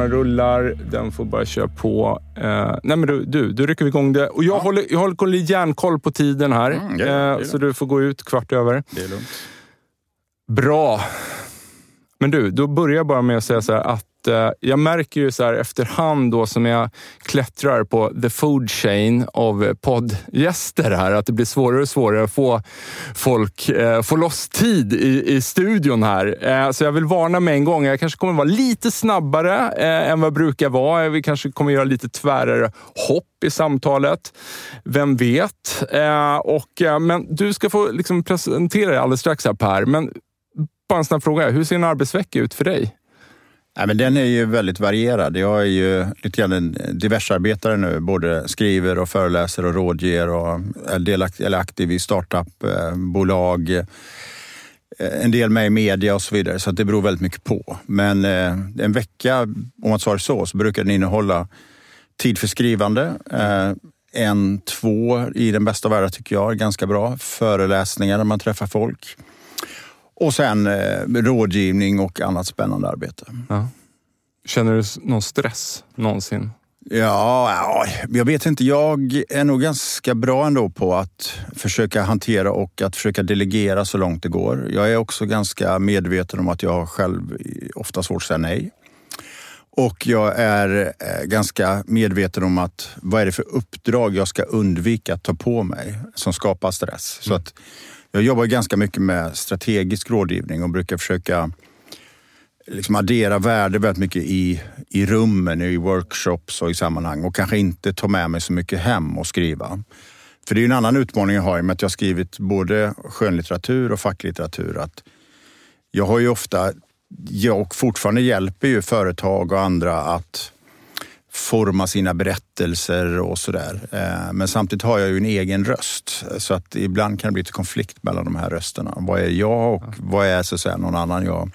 Kameran rullar, den får bara köra på. Eh, nej men du, du, då rycker vi igång det. Och jag, Ja. håller, jag håller järnkoll på tiden här, Mm, det eh, så du får gå ut kvart över. Det är lugnt. Bra. Men du, då börjar jag bara med att säga så här att Eh, jag märker ju så här efterhand då som jag klättrar på the food chain av poddgäster här, att det blir svårare och svårare att få folk, eh, få loss tid i, i studion här. Eh, så jag vill varna med en gång. Jag kanske kommer vara lite snabbare eh, än vad jag brukar vara. Eh, vi kanske kommer göra lite tvärare hopp i samtalet. Vem vet? Eh, och, eh, men du ska få liksom presentera dig alldeles strax här Per. Men bara en snabb fråga. Hur ser en arbetsvecka ut för dig? Ja, men den är ju väldigt varierad. Jag är ju lite grann en diversarbetare nu. Både skriver och föreläser och rådger och är delaktig, eller aktiv i startupbolag. Eh, en del med i media och så vidare. Så att det beror väldigt mycket på. Men eh, en vecka, om man tar det så, så brukar den innehålla tid för skrivande. Eh, en, två i den bästa världen tycker jag är ganska bra. Föreläsningar där man träffar folk. Och sen eh, rådgivning och annat spännande arbete. Känner du någon stress någonsin? Ja, ja, jag vet inte. Jag är nog ganska bra ändå på att försöka hantera och att försöka delegera så långt det går. Jag är också ganska medveten om att jag själv ofta svårt att säga nej. Och jag är eh, ganska medveten om att vad är det för uppdrag jag ska undvika att ta på mig som skapar stress. Så att jag jobbar ganska mycket med strategisk rådgivning och brukar försöka liksom addera värde väldigt mycket i, i rummen, i workshops och i sammanhang och kanske inte ta med mig så mycket hem och skriva. För det är en annan utmaning jag har i och med att jag har skrivit både skönlitteratur och facklitteratur. Att jag har ju ofta, jag och fortfarande hjälper ju företag och andra att forma sina berättelser och sådär. Eh, Men samtidigt har jag ju en egen röst så att ibland kan det bli lite konflikt mellan de här rösterna. Vad är jag och vad är så att säga någon annan jag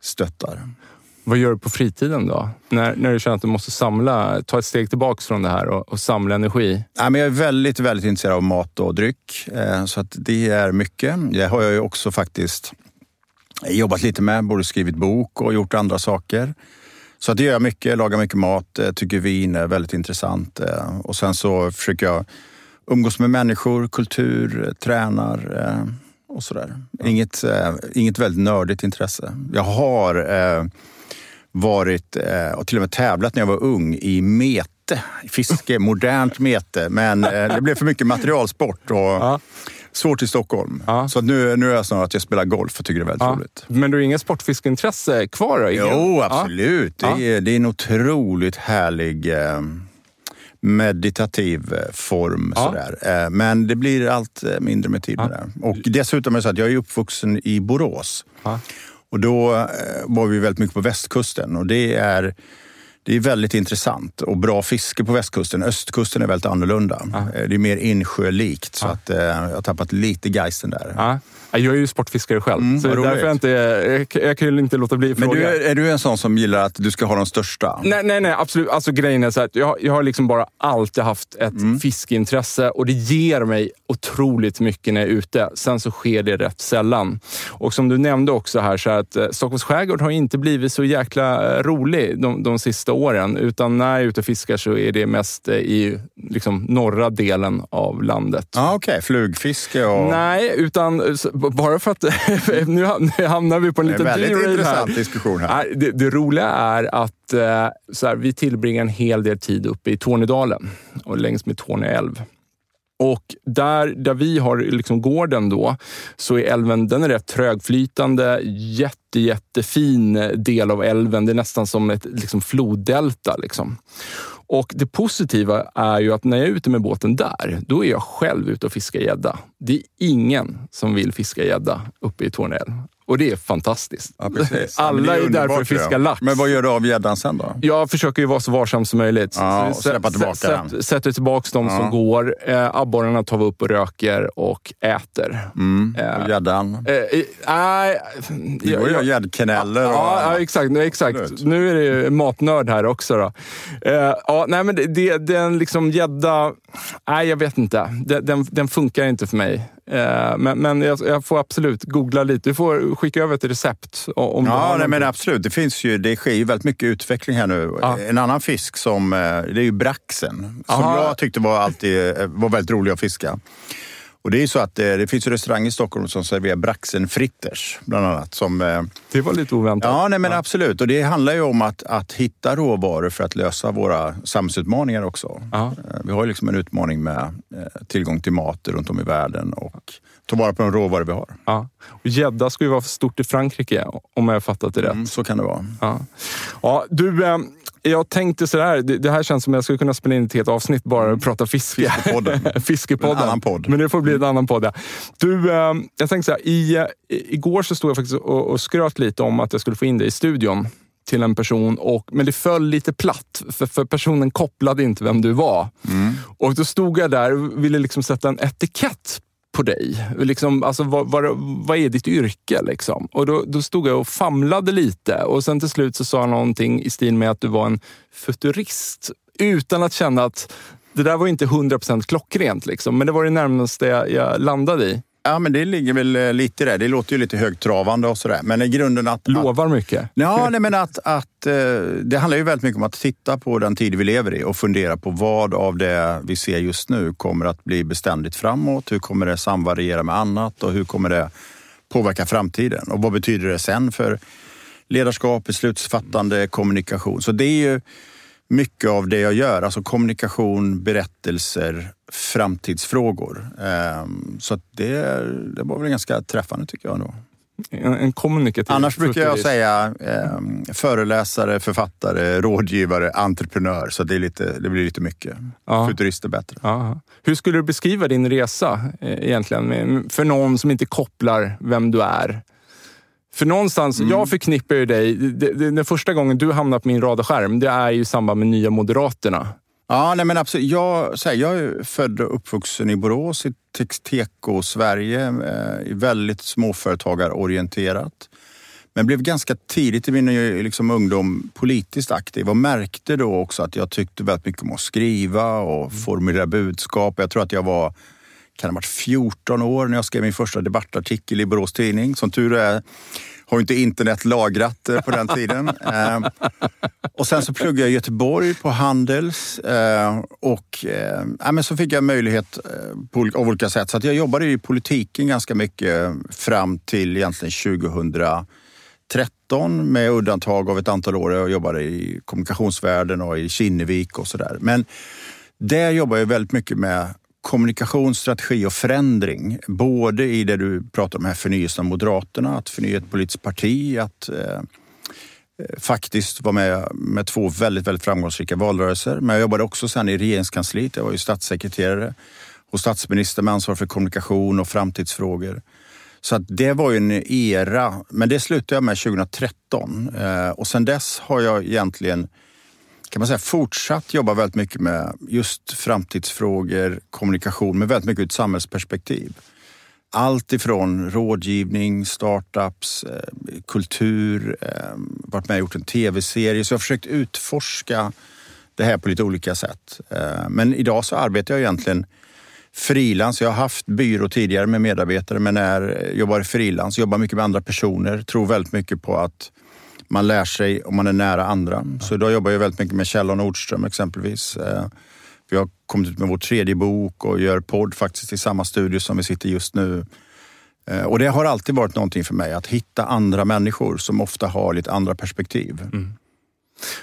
stöttar? Vad gör du på fritiden då? När, när du känner att du måste samla, ta ett steg tillbaka från det här och, och samla energi? Ja, men jag är väldigt, väldigt intresserad av mat och dryck. eh, Så att det är mycket. Det har jag ju också faktiskt jobbat lite med. Både skrivit bok och gjort andra saker. Så det gör jag mycket. Lagar mycket mat. eh, Tycker vin är väldigt intressant. eh, Och sen så försöker jag umgås med människor, kultur, eh, tränar och sådär. Inget, inget väldigt nördigt intresse. Jag har varit och till och med tävlat när jag var ung i mete, fiske, modernt mete. Men det blev för mycket materialsport och. Svårt i Stockholm. Ja. Så nu, nu är jag snarare att jag spelar golf och tycker det är väldigt Ja. roligt. Men du har inget sportfiskeintresse kvar? Då, Ingen? Jo, Ja. absolut. Ja. Det, är, det är en otroligt härlig eh, meditativ eh, form. Ja. Sådär. Eh, men det blir allt mindre med tid med det. Och dessutom är det så att jag är uppvuxen i Borås. Ja. Och då eh, var vi väldigt mycket på västkusten och det är Det är väldigt intressant och bra fiske på västkusten. Östkusten är väldigt annorlunda. Ja. Det är mer insjölikt så att eh, jag har tappat lite geisten där. Ja. Jag är ju sportfiskare själv, mm, så därför jag, inte, jag, jag kan ju inte låta bli att fråga. Men du, är du en sån som gillar att du ska ha de största? Nej, nej, nej absolut. Alltså, grejen är så här, jag, jag har liksom bara alltid haft ett mm. fiskeintresse och det ger mig otroligt mycket när jag är ute. Sen så sker det rätt sällan. Och som du nämnde också här, så att eh, Stockholms skärgård har inte blivit så jäkla eh, rolig de, de sista åren. Utan när jag är ute och fiskar så är det mest eh, i liksom, norra delen av landet. Ah, Okej, okay. flugfiske och... Nej, utan bara för att nu hamnar vi på en liten derail här. Väldigt intressant diskussion här. Det, det, roliga är att eh, så här, vi tillbringar en hel del tid uppe i Tornedalen och längs med Torne älv. Och där, där vi har liksom gården då, så är älven den är rätt trögflytande. Jätte, jättefin del av älven. Det är nästan som ett liksom, floddelta. Liksom. Och det positiva är ju att när jag är ute med båten där, då är jag själv ute och fiskar gädda. Det är ingen som vill fiska gädda uppe i Torne älv. Och det är fantastiskt. Ja, Alla är, är där för att fiska lax. Men vad gör du av gäddan sen då? Jag försöker ju vara så varsam som möjligt. Ja, och släppa tillbaka sätt, den. Sätter tillbaka de ja. som går. Eh, abborrarna tar vi upp och röker och äter. Mm. Eh, och gäddan? Eh, nej... det går ju gäddkaneller. Ja, ja, exakt. exakt. Nu är det ju matnörd här också. Då. Eh, ja, nej, men det, den liksom gädda... Nej, jag vet inte. Den, den, den funkar inte för mig. Eh, men, men jag, jag, får absolut googla lite. Du får skicka över ett recept. Om ja, nej, men absolut. Det, finns ju, det sker ju väldigt mycket utveckling här nu. Ja. En annan fisk som, eh, det är ju braxen. Som Aha. jag tyckte var, alltid, eh, var väldigt rolig att fiska. Och det är så att det finns restauranger i Stockholm som serverar braxenfritters bland annat. Som, det var lite oväntat. Ja, nej, men ja. absolut. Och det handlar ju om att, att hitta råvaror för att lösa våra samhällsutmaningar också. Ja. Vi har ju liksom en utmaning med tillgång till mat runt om i världen och ta vara på de råvaror vi har. Ja. gädda ska ju vara stort i Frankrike om jag har fattat det rätt. Mm, så kan det vara. Ja. Ja, du, eh, jag tänkte sådär, det, det här känns som att jag skulle kunna spela in ett helt avsnitt bara och mm. prata fiske. Fiskepodden. Fiskepodden. En annan podd. Men det får bli en annan podd. Ja. Du, eh, jag tänkte såhär, i, eh, igår så stod jag faktiskt och, och skröt lite om att jag skulle få in dig i studion till en person, och, men det föll lite platt för, för personen kopplade inte vem du var. Mm. Och då stod jag där och ville liksom sätta en etikett på dig? Liksom, alltså, vad, vad, vad är ditt yrke? Liksom? Och då, då stod jag och famlade lite och sen till slut så sa han någonting i stil med att du var en futurist. Utan att känna att det där var inte 100% klockrent, liksom, men det var det närmaste jag, jag landade i. Ja, men det ligger väl eh, lite i det. Det låter ju lite högtravande och sådär. Men i grunden att... Lovar mycket? Ja, nej, men att, att eh, det handlar ju väldigt mycket om att titta på den tid vi lever i och fundera på vad av det vi ser just nu kommer att bli beständigt framåt. Hur kommer det samvariera med annat och hur kommer det påverka framtiden? Och vad betyder det sen för ledarskap, beslutsfattande, kommunikation? Så det är ju mycket av det jag gör, alltså kommunikation, berättelser, framtidsfrågor. Ehm, så det, det var väl ganska träffande tycker jag. Då. En, en kommunikativ Annars brukar jag säga eh, föreläsare, författare, rådgivare, entreprenör. Så det, lite, det blir lite mycket. Ja. Futurist är bättre. Ja. Hur skulle du beskriva din resa eh, egentligen? För någon som inte kopplar vem du är för någonstans, mm. jag förknippar ju dig, den första gången du hamnar på min radarskärm, det är ju i samband med Nya Moderaterna. Ja, nej men absolut. Jag, här, jag är född och uppvuxen i Borås, i Teko-Sverige, eh, väldigt småföretagarorienterat. Men blev ganska tidigt i min liksom, ungdom politiskt aktiv och märkte då också att jag tyckte väldigt mycket om att skriva och mm. formulera budskap. Jag tror att jag var kan ha varit 14 år när jag skrev min första debattartikel i Borås Tidning. Som tur är har inte internet lagrat eh, på den tiden. Eh, och sen så pluggade jag i Göteborg på Handels eh, och ja, men så fick jag möjlighet på, av olika sätt. Så jag jobbade i politiken ganska mycket fram till egentligen 2013 med undantag av ett antal år. Jag jobbade i kommunikationsvärlden och i Kinnevik och sådär. Men där jobbar jag väldigt mycket med kommunikationsstrategi och förändring. Både i det du pratar om här förnyelsen av Moderaterna, att förnya ett politiskt parti, att eh, eh, faktiskt vara med med två väldigt, väldigt framgångsrika valrörelser. Men jag jobbade också sen i regeringskansliet. Jag var ju statssekreterare och statsminister med ansvar för kommunikation och framtidsfrågor. Så att det var ju en era, men det slutade jag med 2013 eh, och sen dess har jag egentligen kan man säga, fortsatt jobba väldigt mycket med just framtidsfrågor, kommunikation, men väldigt mycket ur ett samhällsperspektiv. Allt ifrån rådgivning, startups, eh, kultur, eh, varit med och gjort en tv-serie. Så jag har försökt utforska det här på lite olika sätt. Eh, men idag så arbetar jag egentligen frilans. Jag har haft byrå tidigare med medarbetare men när jobbar frilans, jobbar mycket med andra personer, tror väldigt mycket på att man lär sig om man är nära andra. Så idag jobbar jag väldigt mycket med Kjell och Nordström exempelvis. Eh, vi har kommit ut med vår tredje bok och gör podd faktiskt i samma studio som vi sitter just nu. Eh, och det har alltid varit någonting för mig, att hitta andra människor som ofta har lite andra perspektiv. Mm.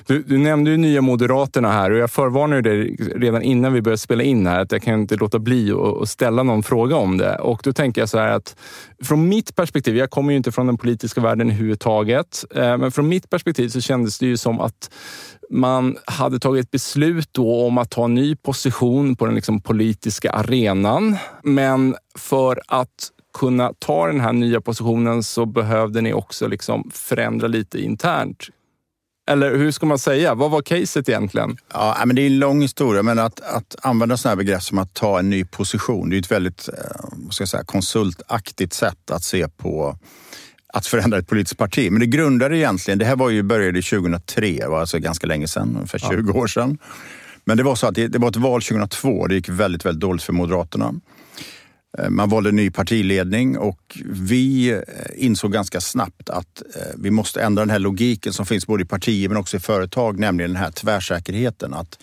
Du, du, nämnde ju Nya Moderaterna här och jag förvarnade dig redan innan vi började spela in här att jag kan inte låta bli att ställa någon fråga om det. Och då tänker jag så här att från mitt perspektiv, jag kommer ju inte från den politiska världen överhuvudtaget, eh, men från mitt perspektiv så kändes det ju som att man hade tagit beslut då om att ta en ny position på den liksom politiska arenan. Men för att kunna ta den här nya positionen så behövde ni också liksom förändra lite internt. Eller hur ska man säga? Vad var caset egentligen? Ja, men det är en lång historia, men att, att använda sådana här begrepp som att ta en ny position, det är ett väldigt eh, ska jag säga, konsultaktigt sätt att se på att förändra ett politiskt parti. Men det grundade egentligen, det här var ju, började 2003, det var alltså ganska länge sedan, ungefär 20 ja. år sedan. Men det var så att det, det var ett val 2002, det gick väldigt, väldigt dåligt för Moderaterna. Eh, man valde ny partiledning och vi eh, insåg ganska snabbt att eh, vi måste ändra den här logiken som finns både i partier men också i företag, nämligen den här tvärsäkerheten. Att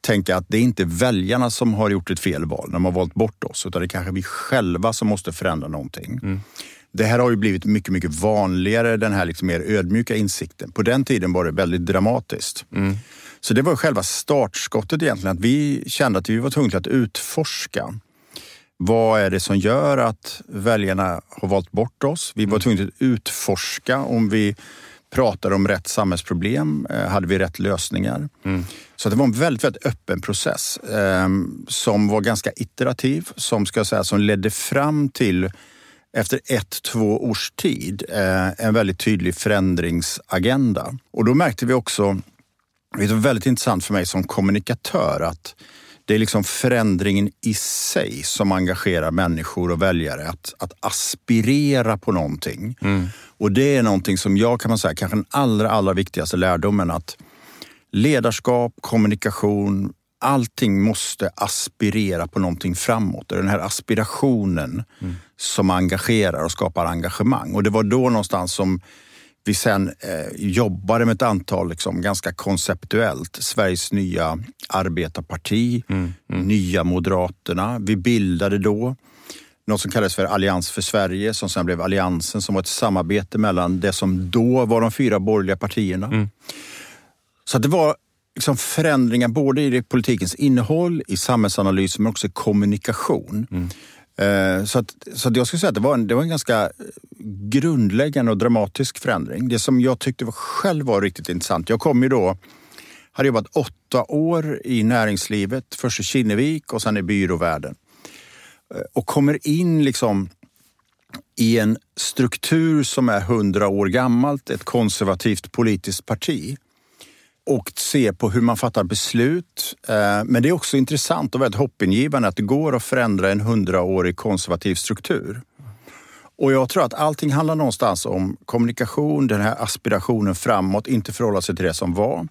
tänka att det är inte väljarna som har gjort ett fel val när de har valt bort oss, utan det är kanske vi själva som måste förändra någonting. Mm. Det här har ju blivit mycket, mycket vanligare, den här liksom mer ödmjuka insikten. På den tiden var det väldigt dramatiskt. Mm. Så det var själva startskottet egentligen, att vi kände att vi var tvungna att utforska vad är det som gör att väljarna har valt bort oss? Vi var mm. tvungna att utforska om vi pratar om rätt samhällsproblem. Eh, hade vi rätt lösningar? Mm. Så det var en väldigt, väldigt öppen process eh, som var ganska iterativ, som, ska säga, som ledde fram till efter ett, två års tid eh, en väldigt tydlig förändringsagenda. Och då märkte vi också, det var väldigt intressant för mig som kommunikatör, att det är liksom förändringen i sig som engagerar människor och väljare. Att, att aspirera på någonting. Mm. Och det är någonting som jag kan man säga, kanske den allra, allra viktigaste lärdomen. Att ledarskap, kommunikation, allting måste aspirera på någonting framåt. Det är den här aspirationen mm. som engagerar och skapar engagemang. Och det var då någonstans som vi sen eh, jobbade med ett antal, liksom, ganska konceptuellt, Sveriges nya arbetarparti, mm, mm. Nya Moderaterna. Vi bildade då något som kallades för Allians för Sverige som sen blev Alliansen som var ett samarbete mellan det som då var de fyra borgerliga partierna. Mm. Så det var liksom förändringar både i politikens innehåll, i samhällsanalys men också i kommunikation. Mm. Eh, så, att, så att jag skulle säga att det var, en, det var en ganska grundläggande och dramatisk förändring. Det som jag tyckte var själv var riktigt intressant. Jag kom ju då, hade jobbat åtta år i näringslivet, först i Kinnevik och sen i byråvärlden. Eh, och kommer in liksom i en struktur som är hundra år gammalt, ett konservativt politiskt parti och se på hur man fattar beslut. Eh, men det är också intressant och väldigt hoppingivande att det går att förändra en hundraårig konservativ struktur. Och jag tror att allting handlar någonstans om kommunikation, den här aspirationen framåt, inte förhålla sig till det som var.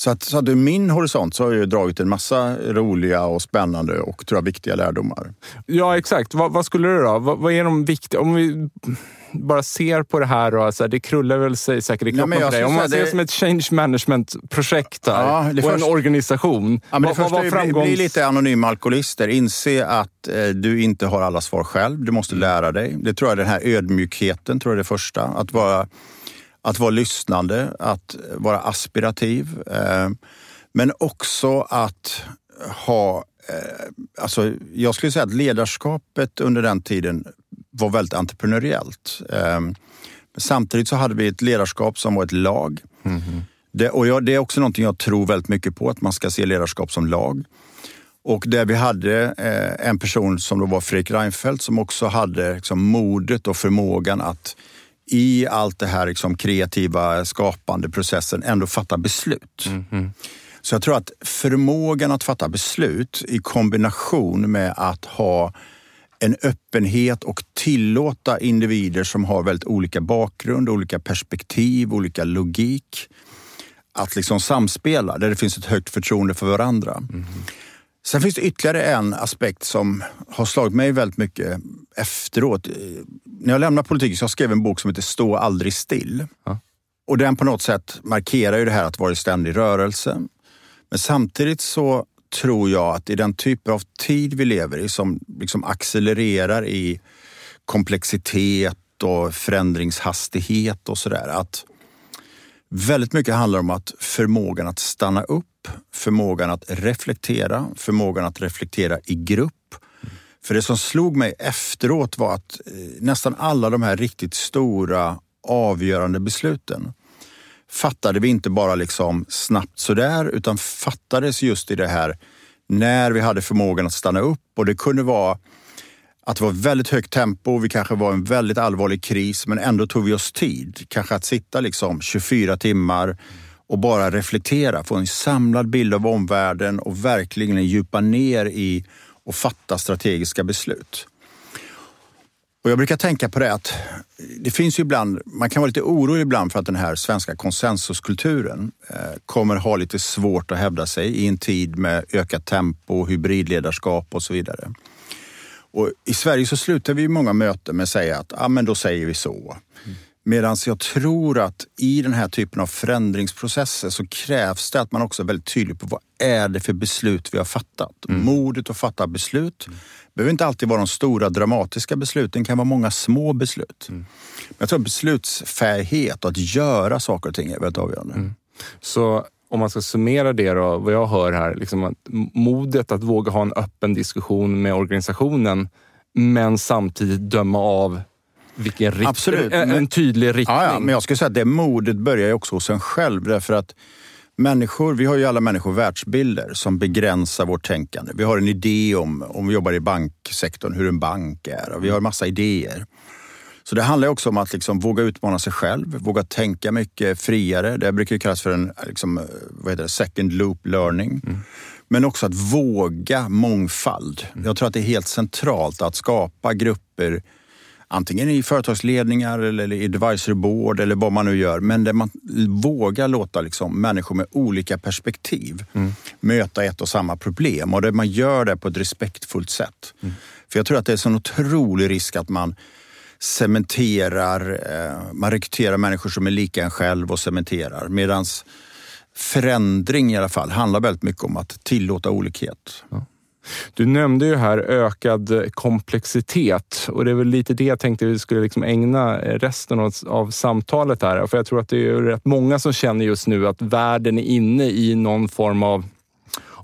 Så att, så att ur min horisont så har jag dragit en massa roliga och spännande och tror jag viktiga lärdomar. Ja, exakt. Vad, vad skulle du då? Vad, vad, är de viktiga? Om vi bara ser på det här och alltså, det krullar väl sig säkert i kroppen Nej, dig. Om man ser det som ett change management-projekt ja, och först... en organisation. Ja, men det vad, första framgångs... bli lite anonyma alkoholister. Inse att eh, du inte har alla svar själv. Du måste lära dig. Det tror jag, den här ödmjukheten tror jag är det första. Att vara att vara lyssnande, att vara aspirativ. Eh, men också att ha... Eh, alltså jag skulle säga att ledarskapet under den tiden var väldigt entreprenöriellt. Eh, samtidigt så hade vi ett ledarskap som var ett lag. Mm -hmm. det, och jag, det är också någonting jag tror väldigt mycket på, att man ska se ledarskap som lag. Och där vi hade en person som då var Fredrik Reinfeldt som också hade liksom modet och förmågan att i allt det här liksom kreativa, skapande processen ändå fatta beslut. Mm. Så jag tror att förmågan att fatta beslut i kombination med att ha en öppenhet och tillåta individer som har väldigt olika bakgrund, olika perspektiv, olika logik att liksom samspela där det finns ett högt förtroende för varandra. Mm. Sen finns det ytterligare en aspekt som har slagit mig väldigt mycket efteråt. När jag lämnade politiken så jag skrev en bok som heter Stå aldrig still. Ja. Och den på något sätt markerar ju det här att vara i ständig rörelse. Men samtidigt så tror jag att i den typ av tid vi lever i som liksom accelererar i komplexitet och förändringshastighet och sådär. Att väldigt mycket handlar om att förmågan att stanna upp, förmågan att reflektera, förmågan att reflektera i grupp. För det som slog mig efteråt var att eh, nästan alla de här riktigt stora avgörande besluten fattade vi inte bara liksom snabbt sådär, utan fattades just i det här när vi hade förmågan att stanna upp och det kunde vara att det var väldigt högt tempo, vi kanske var en väldigt allvarlig kris, men ändå tog vi oss tid. Kanske att sitta liksom 24 timmar och bara reflektera, få en samlad bild av omvärlden och verkligen djupa ner i och fatta strategiska beslut. Och jag brukar tänka på det att det finns ju ibland, man kan vara lite orolig ibland för att den här svenska konsensuskulturen eh, kommer ha lite svårt att hävda sig i en tid med ökat tempo, hybridledarskap och så vidare. Och I Sverige så slutar vi många möten med att säga att ah, men då säger vi så. Mm. Medan jag tror att i den här typen av förändringsprocesser så krävs det att man också är väldigt tydlig på vad är det för beslut vi har fattat. Mm. Modet att fatta beslut. Mm behöver inte alltid vara de stora dramatiska besluten, det kan vara många små beslut. Mm. Men jag tror beslutsfähighet och att göra saker och ting är väldigt avgörande. Mm. Så om man ska summera det då, vad jag hör här, liksom att modet att våga ha en öppen diskussion med organisationen, men samtidigt döma av vilken rikt- Absolut. En, en tydlig riktning. Ja, ja, men jag skulle säga att det modet börjar ju också hos en själv. Därför att Människor, vi har ju alla människor världsbilder som begränsar vårt tänkande. Vi har en idé om, om vi jobbar i banksektorn, hur en bank är och vi har massa idéer. Så det handlar också om att liksom våga utmana sig själv, våga tänka mycket friare. Det brukar kallas för en liksom, vad heter det, second loop learning. Mm. Men också att våga mångfald. Jag tror att det är helt centralt att skapa grupper antingen i företagsledningar eller i advisory board eller vad man nu gör. Men där man vågar låta liksom människor med olika perspektiv mm. möta ett och samma problem och där man gör det på ett respektfullt sätt. Mm. För jag tror att det är en sån otrolig risk att man cementerar, eh, man rekryterar människor som är lika en själv och cementerar. Medans förändring i alla fall handlar väldigt mycket om att tillåta olikhet. Ja. Du nämnde ju här ökad eh, komplexitet och det är väl lite det jag tänkte vi skulle liksom ägna eh, resten av, av samtalet här. För jag tror att det är rätt många som känner just nu att världen är inne i någon form av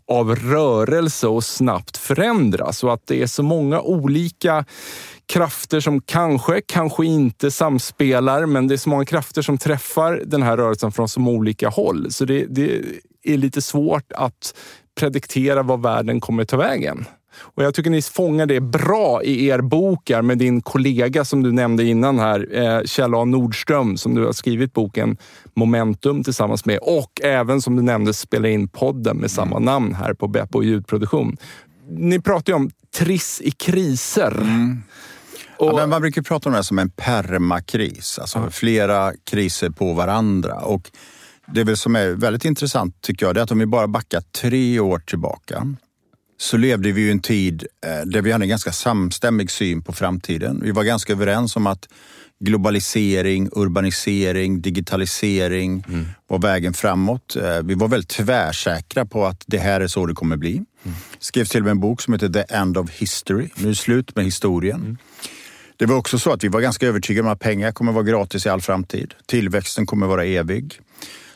av rörelse och snabbt förändras och att det är så många olika krafter som kanske, kanske inte samspelar, men det är så många krafter som träffar den här rörelsen från så olika håll. Så det, det är lite svårt att prediktera vad världen kommer ta vägen. Och jag tycker ni fångar det bra i er bok med din kollega som du nämnde innan här, eh, Kjell A Nordström, som du har skrivit boken Momentum tillsammans med och även som du nämnde spelar in podden med samma mm. namn här på Beppo ljudproduktion. Ni pratar ju om triss i kriser. Mm. Och... Ja, man brukar prata om det som en permakris, alltså flera kriser på varandra. Och det som är väldigt intressant tycker jag, är att om vi bara backar tre år tillbaka så levde vi i en tid eh, där vi hade en ganska samstämmig syn på framtiden. Vi var ganska överens om att globalisering, urbanisering, digitalisering mm. var vägen framåt. Eh, vi var väldigt tvärsäkra på att det här är så det kommer bli. Mm. Skrevs till och med en bok som heter The End of History. Nu är det slut med historien. Mm. Det var också så att vi var ganska övertygade om att pengar kommer vara gratis i all framtid. Tillväxten kommer vara evig.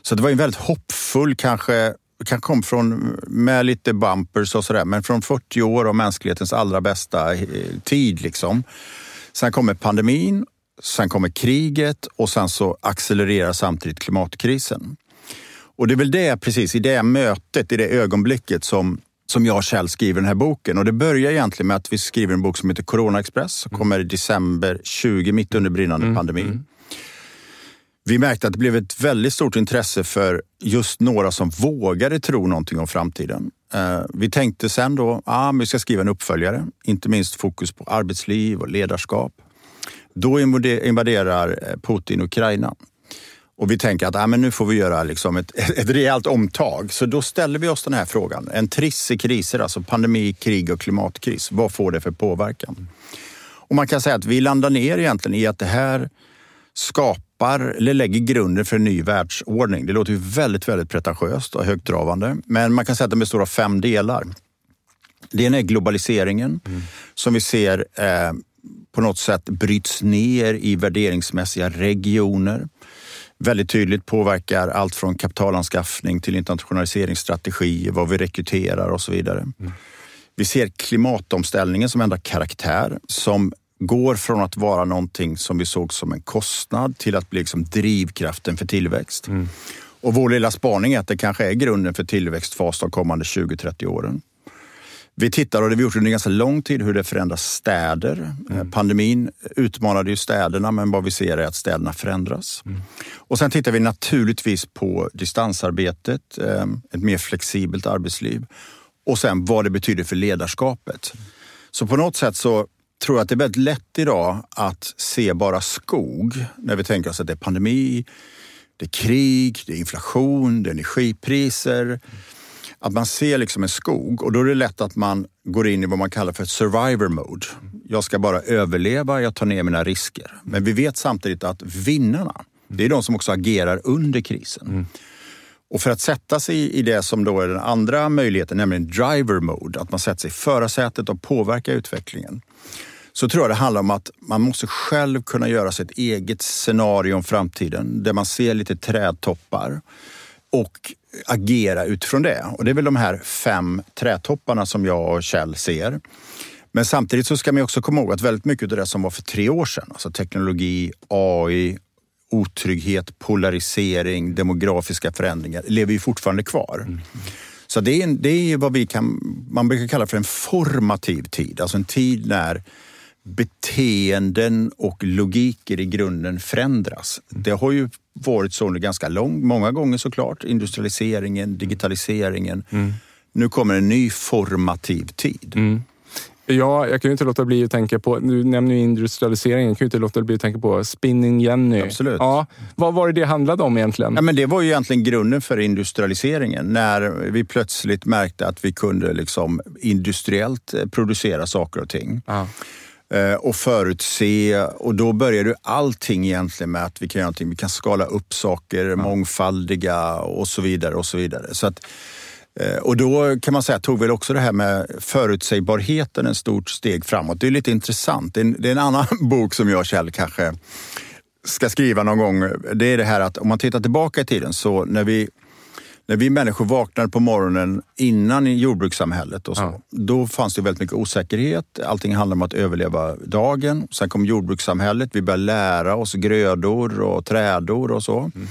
Så det var en väldigt hoppfull, kanske kan kom från, med lite bumpers och sådär, men från 40 år av mänsklighetens allra bästa eh, tid. Liksom. Sen kommer pandemin, sen kommer kriget och sen så accelererar samtidigt klimatkrisen. Och det är väl det, precis i det mötet, i det ögonblicket som som jag och Kjell skriver den här boken. Och det börjar egentligen med att vi skriver en bok som heter Corona Express som mm. kommer i december 20, mitt under brinnande mm. pandemi. Mm. Vi märkte att det blev ett väldigt stort intresse för just några som vågade tro någonting om framtiden. Eh, vi tänkte sen då, att ah, vi ska skriva en uppföljare, inte minst fokus på arbetsliv och ledarskap. Då invaderar eh, Putin Ukraina. Och vi tänker att ah, men nu får vi göra liksom ett, ett rejält omtag. Så då ställer vi oss den här frågan. En triss i kriser, alltså pandemi, krig och klimatkris. Vad får det för påverkan? Och man kan säga att vi landar ner egentligen i att det här skapar eller lägger grunden för en ny världsordning. Det låter ju väldigt, väldigt pretentiöst och högtravande, men man kan säga att den består av fem delar. Det ena är globaliseringen mm. som vi ser eh, på något sätt bryts ner i värderingsmässiga regioner. Väldigt tydligt påverkar allt från kapitalanskaffning till internationaliseringsstrategier, vad vi rekryterar och så vidare. Mm. Vi ser klimatomställningen som ändrar karaktär, som går från att vara någonting som vi såg som en kostnad till att bli liksom drivkraften för tillväxt. Mm. Och vår lilla spaning är att det kanske är grunden för tillväxtfas de kommande 20-30 åren. Vi tittar, och det har vi gjort under ganska lång tid, hur det förändrar städer. Mm. Pandemin utmanade ju städerna, men vad vi ser är att städerna förändras. Mm. Och sen tittar vi naturligtvis på distansarbetet, eh, ett mer flexibelt arbetsliv och sen vad det betyder för ledarskapet. Så på något sätt så tror att det är väldigt lätt idag att se bara skog när vi tänker oss att det är pandemi, det är krig, det är inflation, det är energipriser. Att man ser liksom en skog och då är det lätt att man går in i vad man kallar för ett survivor mode. Jag ska bara överleva, jag tar ner mina risker. Men vi vet samtidigt att vinnarna, det är de som också agerar under krisen. Mm. Och för att sätta sig i det som då är den andra möjligheten, nämligen driver mode, att man sätter sig i förarsätet och påverkar utvecklingen så tror jag det handlar om att man måste själv kunna göra sig ett eget scenario om framtiden där man ser lite trädtoppar och agera utifrån det. Och det är väl de här fem trädtopparna som jag och Kjell ser. Men samtidigt så ska man också komma ihåg att väldigt mycket av det som var för tre år sedan, alltså teknologi, AI, otrygghet, polarisering, demografiska förändringar, lever ju fortfarande kvar. Mm. Så det är, det är vad vi kan, man brukar kalla för en formativ tid, alltså en tid när beteenden och logiker i grunden förändras. Det har ju varit så under ganska lång, många gånger såklart. Industrialiseringen, digitaliseringen. Mm. Nu kommer en ny formativ tid. Mm. Ja, jag kan ju inte låta bli att tänka på, nu nämner du industrialiseringen, jag kan ju inte låta bli att tänka på Spinning Jenny. Absolut. Ja, vad var det det handlade om egentligen? Ja, men det var ju egentligen grunden för industrialiseringen. När vi plötsligt märkte att vi kunde liksom industriellt producera saker och ting. Ja. Eh, och förutse. Och då började allting egentligen med att vi kan göra någonting. Vi kan skala upp saker, ja. mångfaldiga och så vidare. och så vidare. Så att, eh, och då kan man säga tog väl också det här med förutsägbarheten en stort steg framåt. Det är lite intressant. Det är en, det är en annan bok som jag och Kjell kanske ska skriva någon gång. Det är det här att om man tittar tillbaka i tiden så när vi när vi människor vaknade på morgonen innan i jordbrukssamhället och så, ja. då fanns det väldigt mycket osäkerhet. Allting handlade om att överleva dagen. Sen kom jordbrukssamhället. Vi började lära oss grödor och trädor och så. Mm.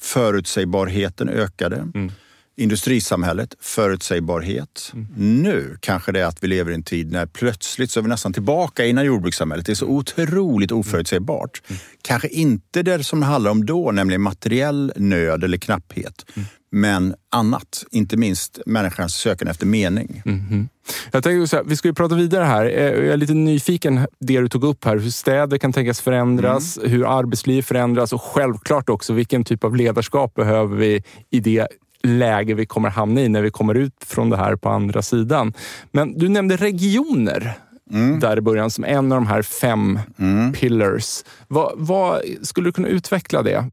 Förutsägbarheten ökade. Mm. Industrisamhället, förutsägbarhet. Mm. Nu kanske det är att vi lever i en tid när plötsligt så är vi nästan tillbaka innan jordbrukssamhället. Det är så otroligt oförutsägbart. Mm. Kanske inte det som det handlar om då, nämligen materiell nöd eller knapphet. Mm men annat. Inte minst människans sökande efter mening. Mm -hmm. Jag så här, vi ska ju prata vidare här. Eh, jag är lite nyfiken det du tog upp här. Hur städer kan tänkas förändras, mm. hur arbetsliv förändras och självklart också vilken typ av ledarskap behöver vi i det läge vi kommer hamna i när vi kommer ut från det här på andra sidan. Men du nämnde regioner. Mm. där i början som en av de här fem mm. pillars. Vad, vad, skulle du kunna utveckla det?